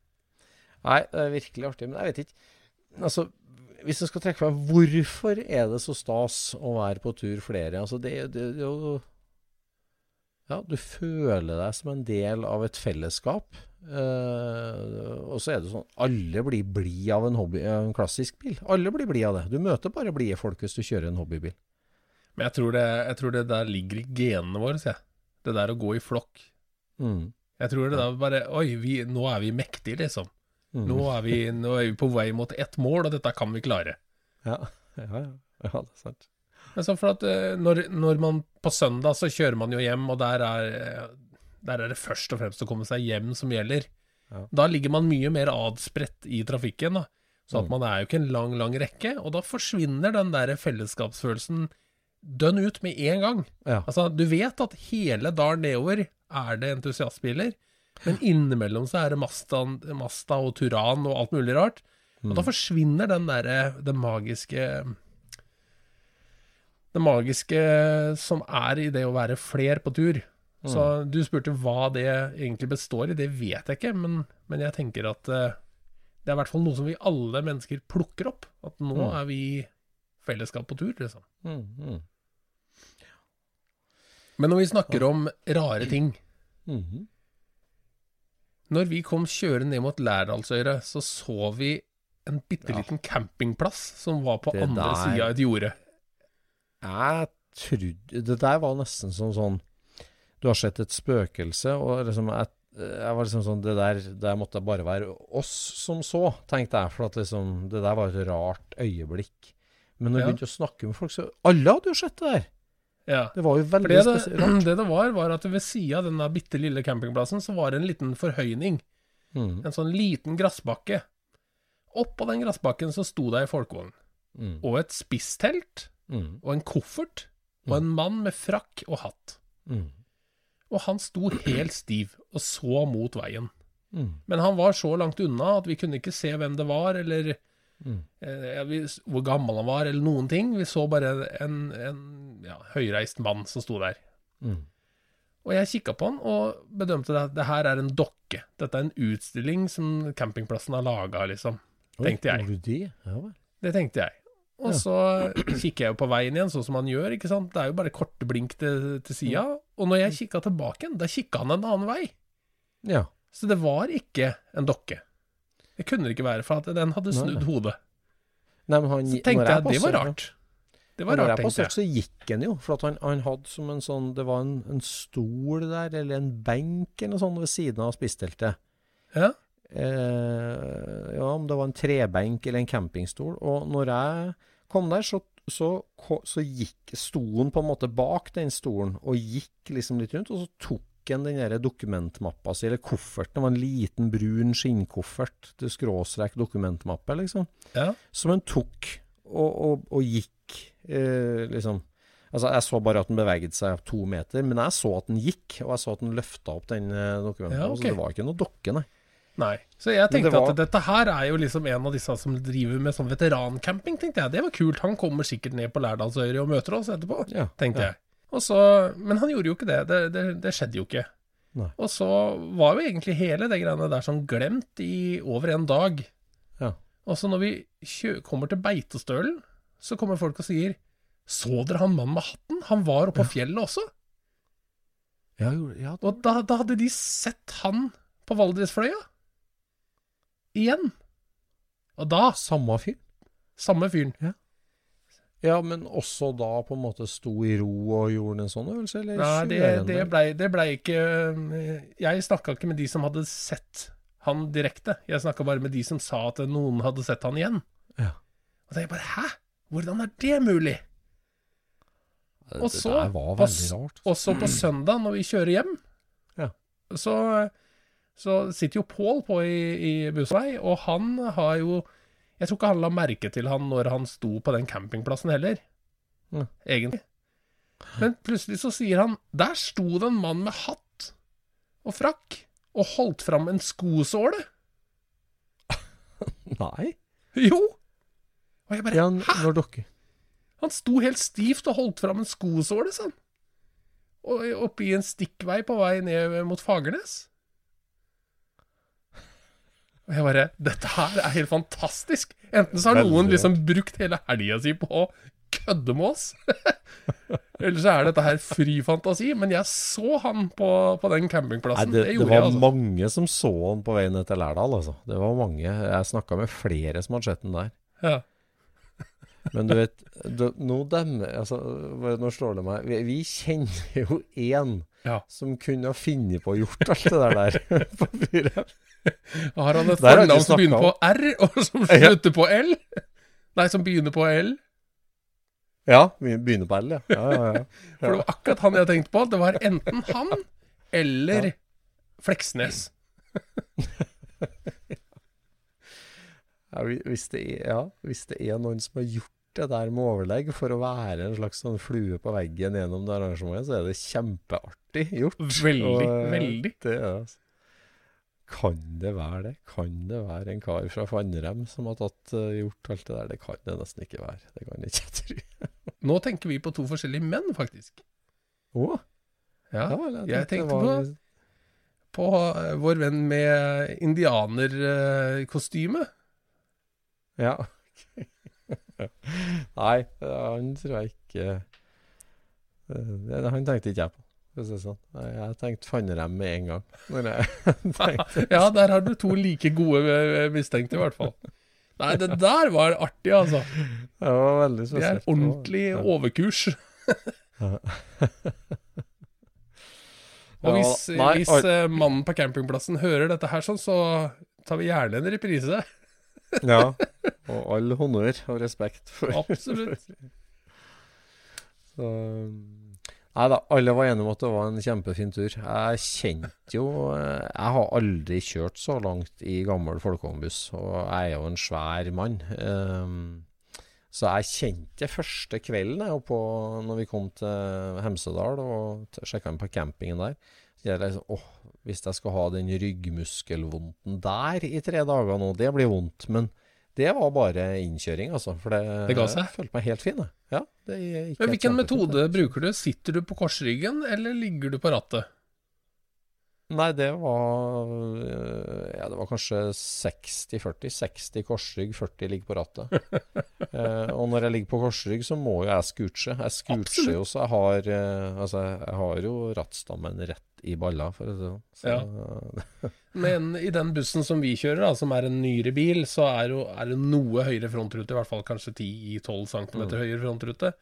Nei, det er virkelig artig. Men jeg vet ikke Altså, hvis jeg skal trekke frem Hvorfor er det så stas å være på tur flere? Altså, det, det, det jo Ja, du føler deg som en del av et fellesskap. Uh, og så er det sånn Alle blir blid av en, hobby, en klassisk bil. Alle blir blid av det. Du møter bare blide folk hvis du kjører en hobbybil. Men jeg tror, det, jeg tror det der ligger i genene våre, sier jeg. Det der å gå i flokk. Mm. Jeg tror det der bare Oi, vi, nå er vi mektige, liksom. Mm. Nå er, vi, nå er vi på vei mot ett mål, og dette kan vi klare. Ja, ja, ja. det er sant. Men så for at eh, når, når man på søndag så kjører man jo hjem, og der er, eh, der er det først og fremst å komme seg hjem som gjelder. Ja. Da ligger man mye mer adspredt i trafikken, da. Så at Mm. man er jo ikke en lang, lang rekke, og da forsvinner den der fellesskapsfølelsen dønn ut med en gang. Ja. Altså, du vet at hele dalen nedover er det entusiastbiler, men innimellom så er det Masta, Masta og Turan og alt mulig rart. Og Mm. da forsvinner den derre det magiske Det magiske som er i det å være fler på tur. Så du spurte hva det egentlig består i. Det vet jeg ikke, men, men jeg tenker at eh, det er i hvert fall noe som vi alle mennesker plukker opp. At nå Mm. er vi fellesskap på tur, liksom. Mm, mm. Men når vi snakker om rare ting Mhm. Når vi kom kjørende ned mot Lærdalsøyret, så så vi en bitte liten campingplass som var på Det andre der- sida av et jorde. Jeg trodde Det der var nesten som sånn Du har sett et spøkelse, og liksom jeg, jeg var liksom sånn Det der, det måtte bare være oss som så, tenkte jeg. For at liksom Det der var et rart øyeblikk. Men når Ja. vi begynte å snakke med folk, så Alle hadde jo sett det der! Ja. Det var jo veldig det det, spesielt. det det var, var at ved sida av denne bitte lille campingplassen, så var det en liten forhøyning. Mm, En sånn liten gressbakke. Oppå den gressbakken så sto det ei folkevogn. mm, Og et spisstelt. mm, Og en koffert. og en mann med frakk og hatt. Mm. Og han sto helt stiv og så mot veien. Mm. Men han var så langt unna at vi kunne ikke se hvem det var, eller Mm. eh, hvor gammel han var, eller noen ting. Vi så bare en, en ja, høyreist mann som sto der. Mm. Og jeg kikka på han og bedømte at det her er en dokke. Dette er en utstilling som campingplassen har laga, liksom. Oi, Tenkte jeg. det? Ja. Det tenkte jeg. Og Ja. så kikker jeg jo på veien igjen, sånn som han gjør, ikke sant. Det er jo bare korte blink til, til sida. Og når jeg kikka tilbake igjen, da kikka han en annen vei. Ja. Så det var ikke en dokke. Det kunne det ikke være, for at den hadde snudd nei. hodet. Nei, men han, Så tenkte når jeg at det var rart. Det var rart, rart, jeg tenkte passerte, jeg. så gikk han jo. For han, han hadde som en sånn Det var en, en stol der, eller en benk eller noe sånt ved siden av spisteltet. Ja. Eh, ja, om det var en trebenk eller en campingstol. Og når jeg kom der, så, så, så gikk stolen på en måte bak den stolen, og gikk liksom litt rundt, og så tok han den der dokumentmappa si, eller kofferten. Det var en liten brun skinnkoffert til skråstrek dokumentmappe, liksom. Ja. Som han tok og, og, og gikk, eh, liksom. Altså, jeg så bare at den beveget seg to meter, men jeg så at den gikk, og jeg så at den løfta opp den dokumenten. Ja, okay. Så det var ikke noe dokke, nei. Nei. Så jeg tenkte det var- at dette her er jo liksom en av disse som driver med sånn veterancamping, tenkte jeg. Det var kult. Han kommer sikkert ned på Lærdalsøyri og møter oss etterpå, Ja, tenkte ja. jeg. Og så, men han gjorde jo ikke det. Det, det, det skjedde jo ikke. Nei. Og så var jo egentlig hele det greiene der sånn glemt i over en dag. Ja. Og så når vi kommer til Beitostølen, så kommer folk og sier Så dere han mannen med hatten? Han var oppe på fjellet også. Ja, ja, Og da, da hadde de sett han på Valdresfløya. Igjen. Og da Samme fyr. Samme fyren. Ja, men også da på en måte sto i ro og gjorde en sånn øvelse, eller? Nei, det, det, det ble ikke øh, Jeg snakka ikke med de som hadde sett han direkte. Jeg snakka bare med de som sa at noen hadde sett han igjen. Ja. Og da er jeg bare Hæ? Hvordan er det mulig? Og det så, der var på, veldig rart. Og også på søndag, når vi kjører hjem, Ja. så, så sitter jo Pål på i, i Bussvei, og han har jo Jeg tror ikke han la merke til han når han sto på den campingplassen heller, mm. egentlig. Men plutselig så sier han Der sto det en mann med hatt og frakk og holdt fram en skosåle. Nei? Jo! Og jeg bare Ja, Hæ? Han sto helt stivt og holdt fram en skosåle, sa han. Og oppe en stikkvei på vei ned mot Fagernes. Og jeg bare Dette her er helt fantastisk! Enten så har noen liksom brukt hele helga si på å kødde med oss. Eller så er dette her fri fantasi. Men jeg så han på, på den Nei, campingplassen. det, det, det var jeg, altså. mange som så han på vei ned til Lærdal, altså. Det var mange. Jeg snakka med flere som hadde sett den der. Ja. Men du vet, du, nå demmer altså, Nå slår det meg. Vi, vi kjenner jo én Ja. som kunne ha funnet på å gjort alt det der der på fyret. Har han et fornavn som begynner på R, og som slutter på L? Nei, som begynner på L. Ja, begynner på L, ja. ja, ja, ja. For det var akkurat han jeg tenkte på. Det var enten han eller Fleksnes. Hvis, det er, ja, hvis det er noen som har gjort det der med overlegg for å være en slags sånn flue på veggen gjennom det arrangementet, så er det kjempeartig gjort. Veldig, Og, eh, veldig. Det altså. Kan det være det? Kan det være en kar fra Fannrem som har tatt, uh, gjort alt det der? Det kan det nesten ikke være. Det kan jeg ikke tro. Nå tenker vi på to forskjellige menn, faktisk. Å, Ja, ja vel, jeg tenkte tenkte var- på eh, vår venn med indianerkostyme. Ja. Nei, han tror jeg ikke eh, det- Han tenkte ikke jeg på. For å si det Sånn. Jeg tenkte Fannrem med en gang. Ja, der har du to like gode eh, mistenkte, i hvert fall. Nei, det der var artig, altså. Det var veldig Det er spesielt. ordentlig Ja. overkurs. Og Ja, hvis, nei, hvis eh, mannen på campingplassen hører dette her sånn, så tar vi gjerne en reprise. Ja. Og all honnør og respekt for Absolutt. Så, Nei da, alle var enige om at det var en kjempefin tur. Jeg kjente jo eh, Jeg har aldri kjørt så langt i gammel folkevognbuss, og jeg er jo en svær mann. Um, Så jeg kjente det første kvelden jeg, på, når vi kom til Hemsedal og sjekka inn på campingen der. Så jeg liksom, åh, Hvis jeg skal ha den ryggmuskelvondten der i tre dager nå, det blir vondt. Men det var bare innkjøring, altså. For det, Det ga seg? Jeg følte meg helt fin. Ja, det gikk Men hvilken metode bruker du? Sitter du på korsryggen, eller ligger du på rattet? Nei, det var øh, Ja, det var kanskje 60-40. 60 korsrygg, 40 ligger på rattet. eh, og når jeg ligger på korsrygg, så må jo jeg scooche. Jeg scoocher jo, så jeg har eh, Altså, jeg har jo rattstammen rett i balla, for å si det sånn. Så, Men i den bussen som vi kjører, da, som er en nyere bil, så er, jo, er det noe høyere frontrute. I hvert fall kanskje 10-12 cm høyere frontrute.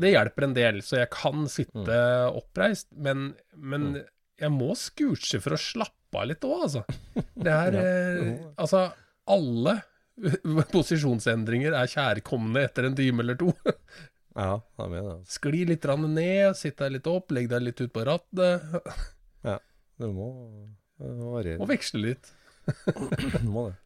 Det hjelper en del, så jeg kan sitte oppreist. Men, men jeg må scooche for å slappe av litt òg, altså. Det er eh, Altså, alle posisjonsendringer er kjærkomne etter en time eller to. Ja, jeg er med det. Skli litt grann ned, sitt deg litt opp, legg deg litt ut på rattet, Ja, du må variere. og veksle litt. Du må det.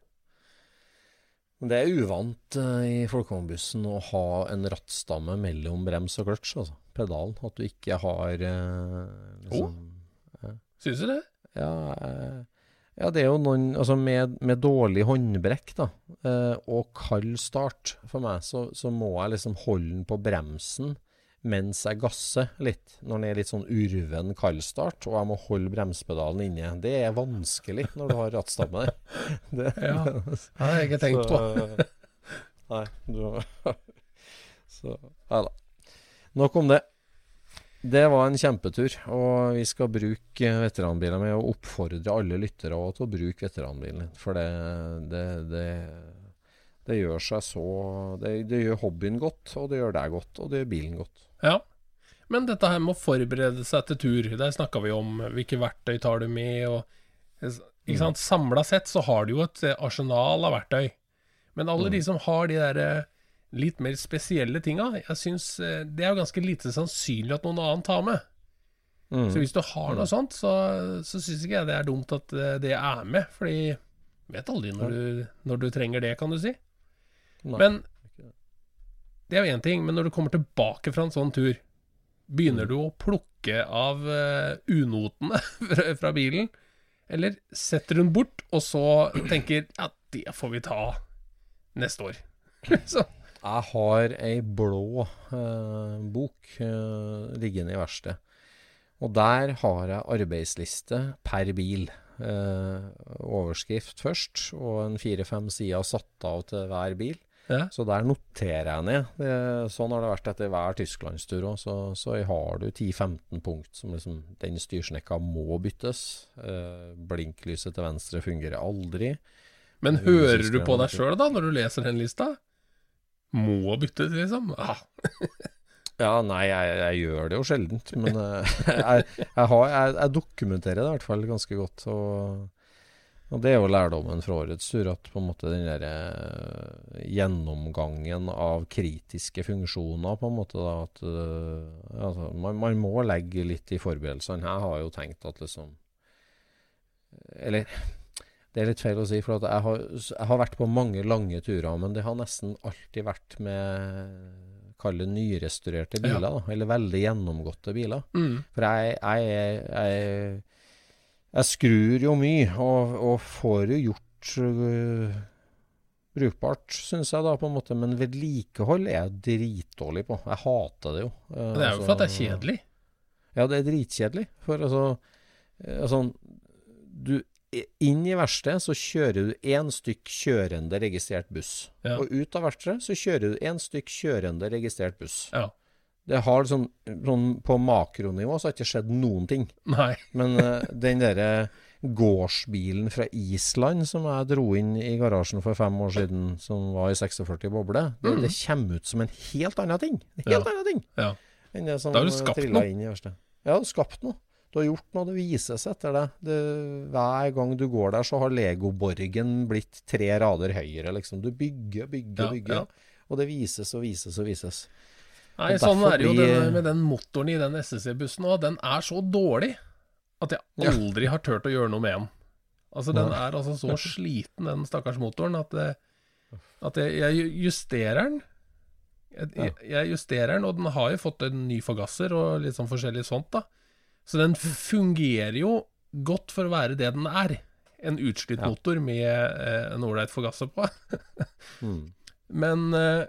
Det er uvant eh, i folkevognbussen å ha en rattstamme mellom brems og kløtsj, altså. Pedalen. At du ikke har eh, liksom, Syns du det? Ja, eh, ja, det er jo noen Altså, med, med dårlig håndbrekk, da, eh, og kald start for meg, så, så må jeg liksom holde den på bremsen mens jeg gasser litt. Når den er litt sånn urven kald start, og jeg må holde bremspedalen inne. Det er vanskelig når du har rattstamme der. Det, Ja. Det har jeg ikke tenkt på. så, Nei, du har Så Nei da. Nok om det. Det var en kjempetur, og vi skal bruke veteranbilen med og oppfordre alle lyttere til å bruke veteranbilen. For det, det, det, det gjør seg så det, det gjør hobbyen godt, og det gjør deg godt, og det gjør bilen godt. Ja. Men dette her med å forberede seg til tur, der snakka vi om hvilke verktøy tar du med, og ikke sant? Samla sett så har du jo et arsenal av verktøy. Men alle de som har de der eh, litt mer spesielle tinga, jeg syns eh, det er jo ganske lite sannsynlig at noen annen tar med. Mm. Så hvis du har noe sånt, så, så syns ikke jeg det er dumt at eh, det er med. Fordi vet aldri når du, når du trenger det, kan du si. Nei. Men det er jo én ting, men når du kommer tilbake fra en sånn tur, begynner du å plukke av eh, unotene fra bilen? Eller setter hun bort, og så tenker ja, det får vi ta neste år. så, Jeg har ei blå eh, bok eh, liggende i verkstedet. Og der har jeg arbeidsliste per bil. Eh, overskrift først, og en fire-fem sider satt av til hver bil. ja. Så der noterer jeg ned. Det, sånn har det vært etter hver tysklandstur òg. Så, så har du 10-15 punkt som liksom Den styrsnekka må byttes. Eh, blinklyset til venstre fungerer aldri. Men hører du på deg sjøl da, når du leser den lista? Må bytte, liksom? Ah, Ja, nei, jeg, jeg gjør det jo sjeldent, men eh, jeg, jeg, har, jeg dokumenterer det i hvert fall ganske godt. Og, og det er jo lærdommen fra årets tur, at på en måte den der eh, gjennomgangen av kritiske funksjoner, på en måte da, at eh, altså, man, man må legge litt i forberedelsene. Jeg har jo tenkt at liksom Eller det er litt feil å si, for at jeg har, jeg har vært på mange lange turer, men det har nesten alltid vært med Kall det nyrestaurerte biler, da, eller veldig gjennomgåtte biler. mm. For jeg, jeg, jeg, jeg skrur jo mye, og, og får jo gjort uh, brukbart, syns jeg, da, på en måte. Men vedlikehold er jeg dritdårlig på. Jeg hater det jo. Uh, Det er jo altså- for at det er kjedelig. ja, det er dritkjedelig. For altså, eh, altså du, Inn i verkstedet så kjører du én stykk kjørende registrert buss. Ja. Og ut av verkstedet så kjører du én stykk kjørende registrert buss. Ja. Det har liksom sånn På makronivå så har det ikke skjedd noen ting. Nei. Men uh, den derre gårdsbilen fra Island som jeg dro inn i garasjen for fem år siden, som var i 46 boble, det, det kommer ut som en helt annen ting. En helt Mm. Ja. annen ting Ja. enn det som trilla inn i verkstedet. Ja, du har skapt noe. Du har gjort noe, det vises etter det. det. Hver gang du går der, så har legoborgen blitt tre rader høyere, liksom. Du bygger, bygger, Ja, bygger. ja. Og det vises og vises og vises. Nei, Og sånn er det jo blir- den, med den motoren i den SSC-bussen òg. Den er så dårlig at jeg aldri har turt å gjøre noe med den. Altså, den er altså så sliten, den stakkars motoren, at, det, at jeg, jeg justerer den jeg, jeg justerer den, og den har jo fått en ny forgasser og litt sånn forskjellig sånt, da. Så den fungerer jo godt for å være det den er. En utslitt Ja. motor med eh, en ålreit forgasser på. Mm. Men eh,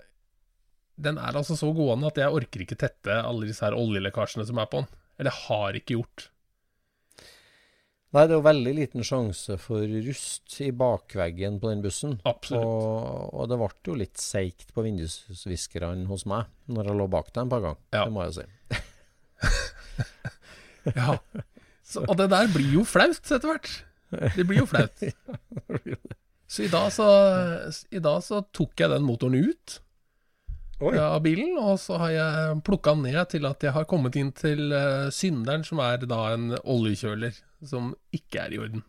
den er altså så gående at jeg orker ikke tette alle disse her oljelekkasjene som er på den. Eller har ikke gjort. Nei, det er jo veldig liten sjanse for rust i bakveggen på den bussen. Absolutt. Og, og det ble jo litt seigt på vindusviskerne hos meg når jeg lå bak dem et par ganger. Ja. Det må jeg si. Ja. Så, og det der blir jo flaut etter hvert. Det blir jo flaut. Så i dag så, i dag så tok jeg den motoren ut av bilen, og så har jeg plukka den ned til at jeg har kommet inn til eh, synderen, som er da en oljekjøler som ikke er i orden.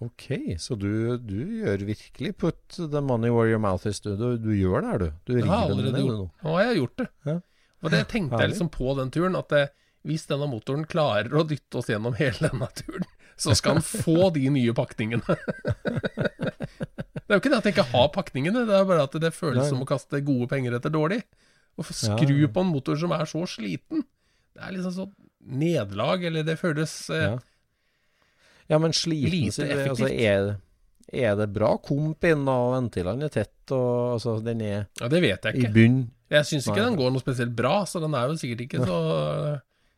Ok, så du, du gjør virkelig put the money where your mouth is. Du, du, du gjør det her, du. Du river den ned. Nå har jeg gjort det. Ja. Og det tenkte jeg liksom på den turen, at det, hvis denne motoren klarer å dytte oss gjennom hele denne turen, så skal han få de nye pakningene. det er jo ikke det at jeg ikke har pakningene, det er bare at det føles som å kaste gode penger etter dårlig. Å skru på en motor som er så sliten, det er liksom sånn nederlag, eller det føles eh, Ja. ja, men sliten Lite sier altså, effektivt. er, er det bra komp inn, og ventilene er tett, og altså, den er Ja, det vet jeg i ikke. bunn? Jeg syns ikke den går noe spesielt bra, så den er jo sikkert ikke så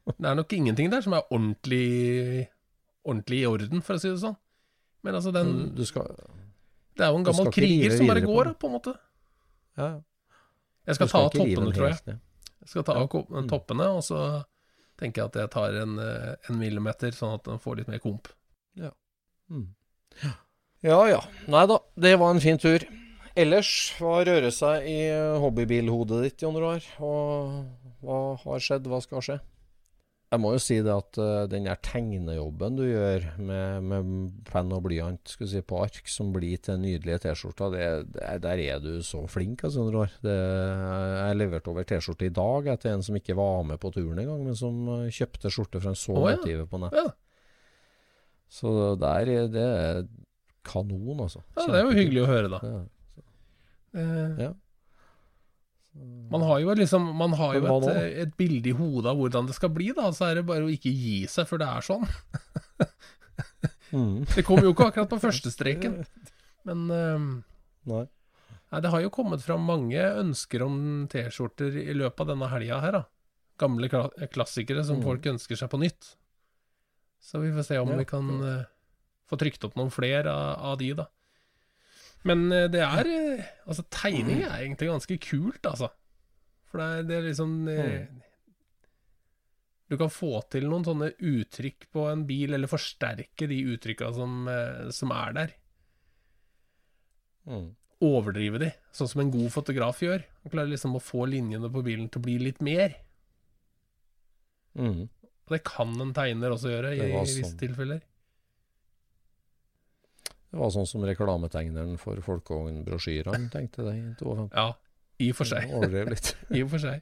Det er nok ingenting der som er ordentlig Ordentlig i orden, for å si det sånn. Men altså, den Du skal Det er jo en gammel kriger som bare går, på på en måte. Ja, Jeg skal, skal ta av toppene, tror jeg. Jeg skal ta av ko- Mm. toppene, og så tenker jeg at jeg tar en, eh, en millimeter, sånn at den får litt mer komp. Mm. Ja ja. Nei da, det var en fin tur. Ellers, hva rører seg i hobbybilhodet ditt, Jon Roar? Og hva har skjedd, hva skal skje? Jeg må jo si det at uh, den der tegnejobben du gjør med, med penn og blyant si, på ark, som blir til nydelige T-skjorter, der er du så flink, altså, under. Det, jeg leverte over T-skjorte i dag etter en som ikke var med på turen engang, men som eh, kjøpte skjorte fra en så oh, ja. på nett. Ja, Så der er det kanon, altså. ja det er jo hyggelig å høre, da. Ja. Eh, Ja. Man har jo liksom Man har jo et, eh, et bilde i hodet av hvordan det skal bli, da. Så er det bare å ikke gi seg før det er sånn. Mm. Det kommer jo ikke akkurat på første streken. Men eh, Nei. Nei, det har jo kommet fram mange ønsker om T-skjorter i løpet av denne helga her, da. Gamle kla klassikere som Mm. folk ønsker seg på nytt. Så vi får se om Ja, vi kan uh, få trykt opp noen flere av, av de, da. Men eh, det er eh, Altså, tegning er egentlig ganske kult, altså. For det er, det er liksom mm. Du kan få til noen sånne uttrykk på en bil, eller forsterke de uttrykka som, eh, som er der Mm. overdrive de, sånn som en god fotograf gjør. Han klarer liksom å få linjene på bilen til å bli litt mer. Mm. Og det kan en tegner også gjøre, i, i visse sånn. tilfeller. Det var sånn som reklametegneren for folkevognbrosjyrene tenkte det i 52. Ja, i og for seg. Overdrev litt. I og for seg.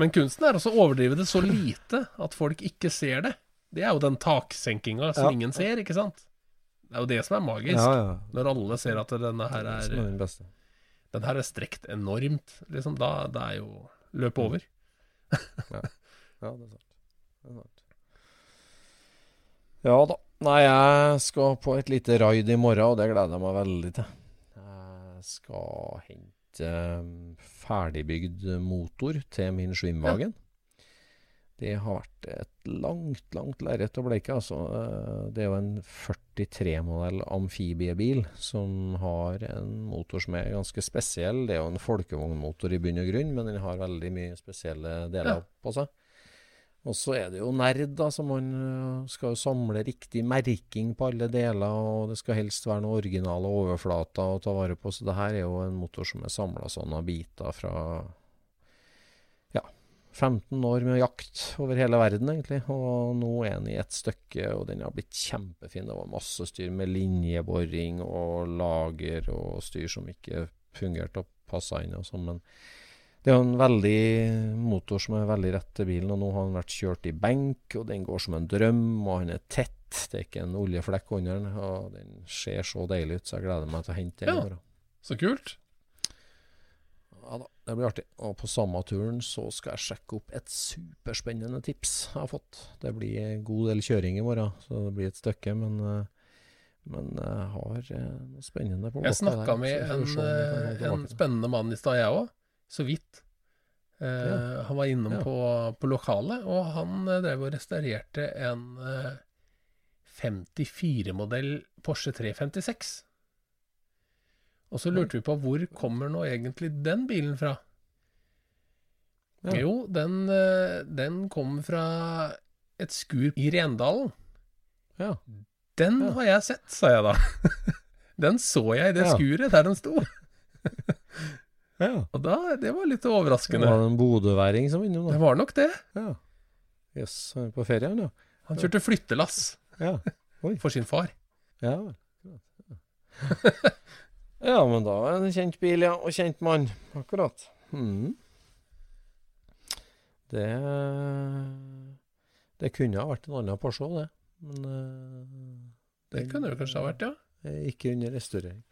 Men kunsten er også å overdrive det så lite at folk ikke ser det. Det er jo den taksenkinga som Ja. ingen ser, ikke sant? Det er jo det som er magisk. ja. ja. Når alle ser at denne her er er, den her er strekt enormt, liksom. Da det er jo løpet over. Ja, det er sant. Det er sant. Ja da. Nei, jeg skal på et lite raid i morgen, og det gleder jeg meg veldig til. Jeg skal hente eh, ferdigbygd motor til min Schwimwagen. Det har vært et langt, langt lerret å bleike. Altså. Eh, Det er jo en 43-modell amfibiebil som har en motor som er ganske spesiell. Det er jo en folkevognmotor i bunn og grunn, men den har veldig mye spesielle deler Ja. på seg. Og så er det jo nerd, da, så man øh, skal jo samle riktig merking på alle deler, og det skal helst være noen originale overflater å ta vare på. Så det her er jo en motor som er samla sånne biter fra ja, 15 år med jakt over hele verden, egentlig. Og nå er den i ett stykke, og den har blitt kjempefin. Det var masse styr med linjeboring og lager og styr som ikke fungerte og passa inn og sånn, men det er jo en veldig motor som er veldig rett til bilen, og nå har den vært kjørt i benk, og den går som en drøm, og han er tett. Det er ikke en oljeflekk under den, og den ser så deilig ut, så jeg gleder meg til å hente den Ja. Så kult. Ja da. det blir artig. Og på samme turen så skal jeg sjekke opp et superspennende tips jeg har fått. Det blir en god del kjøring i morgen, så det blir et stykke, men eh, men jeg har eh, noe spennende på Jeg snakka med en, eh, en spennende mann i stad, jeg òg. Så vidt. Eh, Ja. Han var innom Ja. på, på lokalet, og han eh, drev og restaurerte en eh, 54-modell Porsche 356. Og så lurte vi på hvor kommer nå egentlig den bilen fra? Ja. Jo, den, den kom fra et skur i Rendalen. Ja. Den Ja. har jeg sett, sa jeg da. Den så jeg i det Ja. skuret der den sto. ja. Og da, det var litt overraskende. Det var en bodøværing som var innom, Det var nok det. Ja. Jøss, han er på ferie, han, ja. Han kjørte flyttelass Ja. for sin far. Ja, ja, men da er det en kjent bil, ja. Og kjent mann. Akkurat. Mm. Det Det kunne ha vært en annen Porsche òg, det. Men det, Det kunne det kanskje ha vært, ja. ikke under restaurering.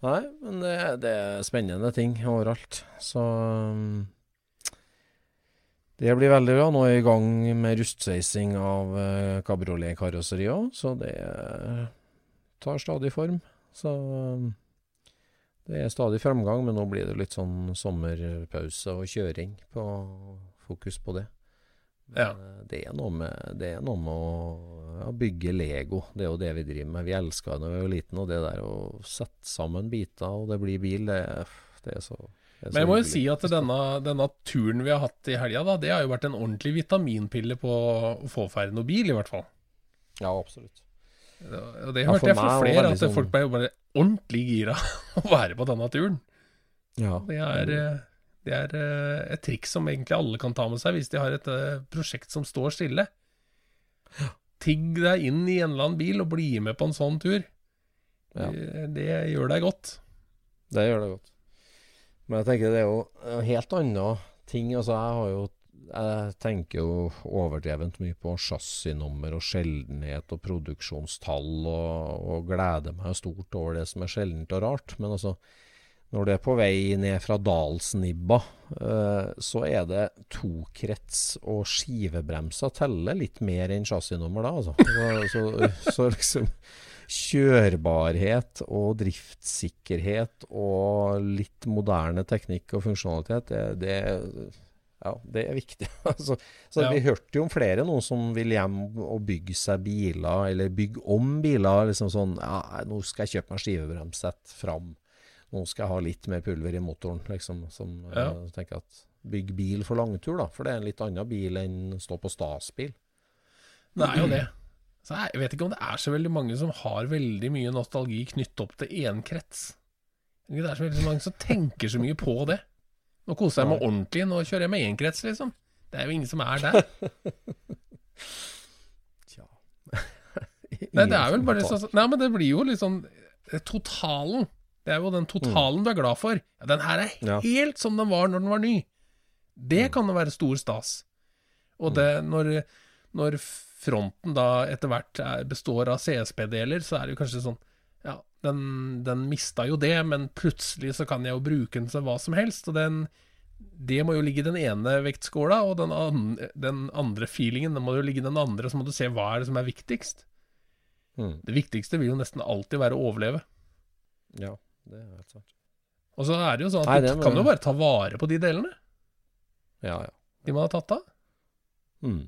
Nei, men det, det er spennende ting overalt. Så um, det blir veldig bra. Nå er jeg i gang med rustsveising av uh, kabrioletkarosseriet òg, så det eh, tar stadig form. Så um, det er stadig fremgang, men nå blir det litt sånn sommerpause og kjøring på fokus på det. Men Ja. eh, det, er noe med, det er noe med å ja, bygge Lego. Det er jo det vi driver med. Vi elska det da vi var liten, og det der å sette sammen biter, og det blir bil, det, er- det er så Men jeg må jo si at denne, denne turen vi har hatt i helga, det har jo vært en ordentlig vitaminpille på å få ferdig noe bil, i hvert fall. Ja, absolutt. Og det hørte ja, jeg fra flere, at liksom... folk ble jo bare ordentlig gira å være på denne turen. Ja. Det er, eh, det er eh, et triks som egentlig alle kan ta med seg hvis de har et eh, prosjekt som står stille. Tigg deg inn i en eller annen bil og bli med på en sånn tur. Ja. Det, det gjør deg godt. Det gjør deg godt. Men jeg tenker det er jo helt andre ting. Altså, jeg har jo Jeg tenker jo overdrevent mye på chassisnummer og sjeldenhet og produksjonstall, og, og gleder meg stort over det som er sjeldent og rart. Men altså, når du er på vei ned fra Dalsnibba, eh, så er det tokrets og skivebremser teller litt mer enn chassisnummer da, altså. Så, så, så liksom kjørbarhet og driftssikkerhet og litt moderne teknikk og funksjonalitet, det, det, ja, det er viktig. altså, så Ja. Vi hørte jo om flere nå som vil hjem og bygge seg biler, eller bygge om biler. liksom sånn, ja, 'Nå skal jeg kjøpe meg skivebremsett fram. Nå skal jeg ha litt mer pulver i motoren.' liksom, som Ja. eh, tenker at Bygg bil for langtur, da. For det er en litt annen bil enn stå på stasbil. Det er jo det. Så jeg vet ikke om det er så veldig mange som har veldig mye nostalgi knyttet opp til én krets. Det er så veldig mange som tenker så mye på det. Nå koser jeg meg ordentlig, nå kjører jeg med én krets, liksom. Det er jo ingen som er der. Tja. Nei, det er vel bare sånn Nei, men det blir jo liksom eh, Totalen. Det er jo den totalen du er glad for. Ja, den her er Ja. helt som den var når den var ny. Det kan jo være stor stas. Og det, når, når fronten da etter hvert er, består av CSP-deler, så er det jo kanskje sånn Ja, den, den mista jo det, men plutselig så kan jeg jo bruke den til hva som helst. Og den det må jo ligge i den ene vektskåla, og den, an, den andre feelingen den må jo ligge i den andre. Så må du se hva er det som er viktigst. Mm. Det viktigste vil jo nesten alltid være å overleve. Ja, det er helt sant. Og så er det jo sånn at Nei, du kan jo bare ta vare på de delene Ja, ja. de man har tatt av. Mm.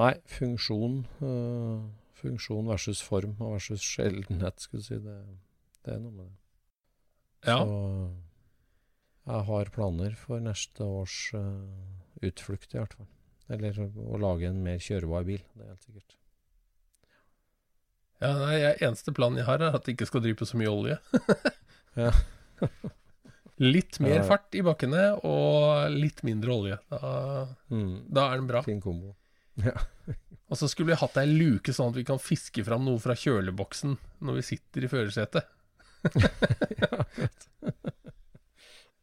Nei, funksjon øh, Funksjon versus form og versus sjeldenhet, skulle du si. Det, det er noe med det. Ja. Så jeg har planer for neste års øh, utflukt, i hvert fall. Eller å lage en mer kjørbar bil. Det er helt sikkert. Ja nei, jeg, eneste planen jeg har, er at det ikke skal drype så mye olje. Ja. litt mer Ja. fart i bakkene og litt mindre olje. Da, Mm. da er den bra. Fin kombo. Og så skulle vi hatt ei luke sånn at vi kan fiske fram noe fra kjøleboksen når vi sitter i førersetet.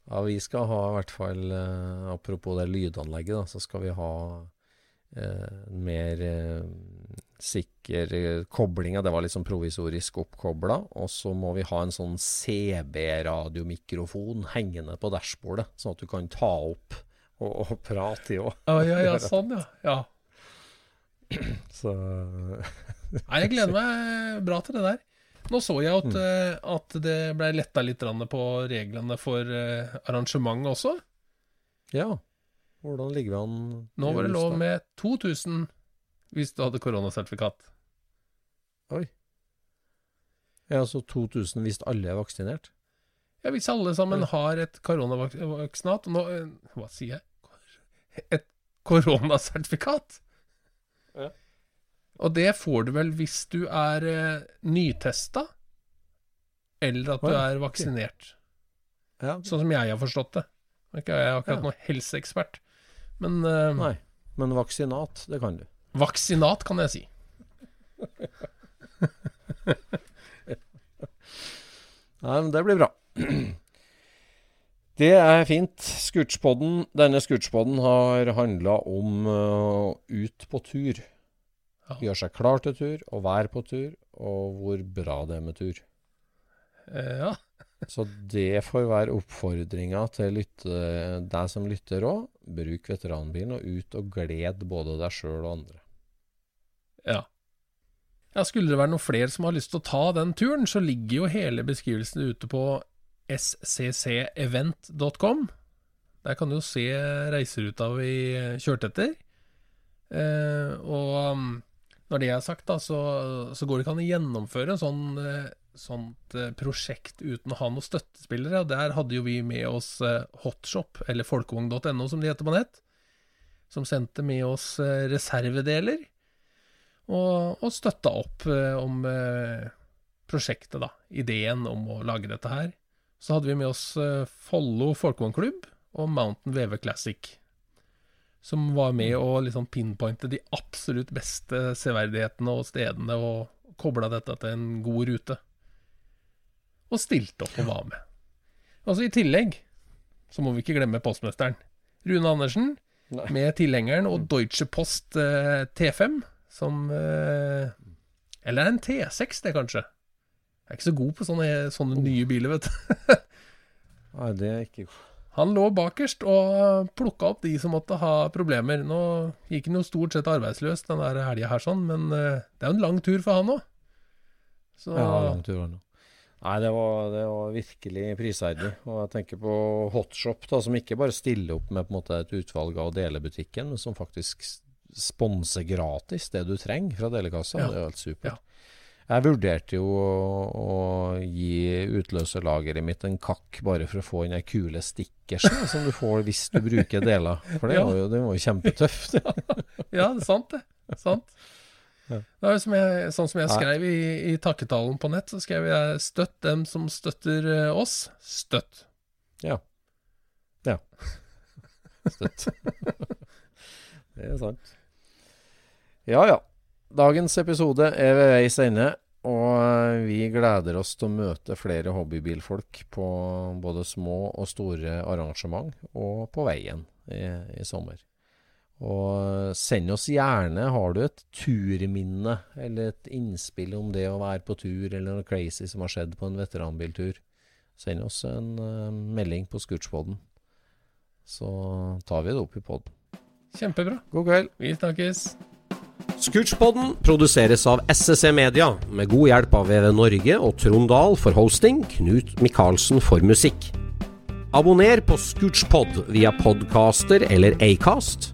Ja, vi skal ha i hvert fall, eh, apropos det lydanlegget, da, så skal vi ha mer eh, sikker kobling koblinga. Det var sånn provisorisk oppkobla. Og så må vi ha en sånn CB-radiomikrofon hengende på dashbordet, sånn at du kan ta opp og, og prate i òg. Ja, ja, ja, sånn, ja. ja. Så Nei, jeg gleder meg bra til det der. Nå så jeg at, eh, at det ble letta litt på reglene for eh, arrangement også. ja. Hvordan ligger vi an? Nå var det lov med 2000 hvis du hadde koronasertifikat. Oi. Ja, altså 2000 hvis alle er vaksinert? Ja, hvis alle sammen har et koronavaksinat nå, eh, Hva sier jeg? Et koronasertifikat? Ja. Og det får du vel hvis du er eh, nytesta, eller at du er vaksinert. Ja. Sånn som jeg har forstått det. Jeg er akkurat Ja. noen helseekspert, men uh, Nei. Men vaksinat, det kan du. vaksinat kan jeg si. Nei, men det blir bra. Det er fint. Scootspodden, denne Scootspodden har handla om uh, ut på tur. Ja. Gjøre seg klar til tur, og være på tur, og hvor bra det er med tur. Eh, ja. Så det får være oppfordringa til lytte, deg som lytter òg. Bruk veteranbilen, og ut og gled både deg sjøl og andre. Ja. ja. Skulle det være noen flere som har lyst til å ta den turen, så ligger jo hele beskrivelsen ute på sccevent.com. Der kan du jo se reiseruta vi kjørte etter. Eh, og um, når det er sagt, da, så, så går det ikke an å gjennomføre en sånn, eh, sånt eh, prosjekt uten å ha noen støttespillere. Og der hadde jo vi med oss eh, Hotshop, eller folkevogn.no som de heter på nett, som sendte med oss eh, reservedeler og, og støtta opp om prosjektet, da. Ideen om å lage dette her. Så hadde vi med oss Follo folkevognklubb og Mountain VV Classic. Som var med å liksom pinpointe de absolutt beste severdighetene og stedene, og kobla dette til en god rute. Og stilte opp og var med. Altså I tillegg så må vi ikke glemme postmesteren. Rune Andersen Nei. med tilhengeren og Deutsche Post eh, T5, som eh, Eller en T6, det, kanskje. Jeg er ikke så god på sånne, sånne nye biler, vet du. Nei, det er ikke Han lå bakerst og plukka opp de som måtte ha problemer. Nå gikk han jo stort sett arbeidsløs den helga her, sånn, men eh, det er jo en lang tur for han òg. Så Ja, lang tur det nå. Nei, det var, det var virkelig prisverdig. Og jeg tenker på Hotshop, da, som ikke bare stiller opp med måte et utvalg av delebutikken, men som faktisk sponser gratis det du trenger fra delekassa. Ja. Det er jo helt supert. Ja. Jeg vurderte jo å, å gi utløserlageret mitt en kakk bare for å få inn ei kule stickersen som du får hvis du bruker deler. For det var jo, det var jo kjempetøft. Ja, det er sant, det. Sant. Ja. Det er jo som jeg, sånn som jeg skrev i, i takketalen på nett, så skrev jeg 'støtt dem som støtter eh, oss'. Støtt. Ja. Ja. Støtt. det er sant. Ja ja. Dagens episode er ved veis ende, og vi gleder oss til å møte flere hobbybilfolk på både små og store arrangement og på veien i, i sommer. Og send oss gjerne, har du et turminne eller et innspill om det å være på tur, eller noe crazy som har skjedd på en veteranbiltur, send oss en uh, melding på Scootspoden. Så tar vi det opp i pod. Kjempebra. God kveld. Vi snakkes. Scootspoden produseres av SSC Media, med god hjelp av VV Norge og Trond Dahl for hosting, Knut Micaelsen for musikk. Abonner på Scootspod via podcaster eller Acast,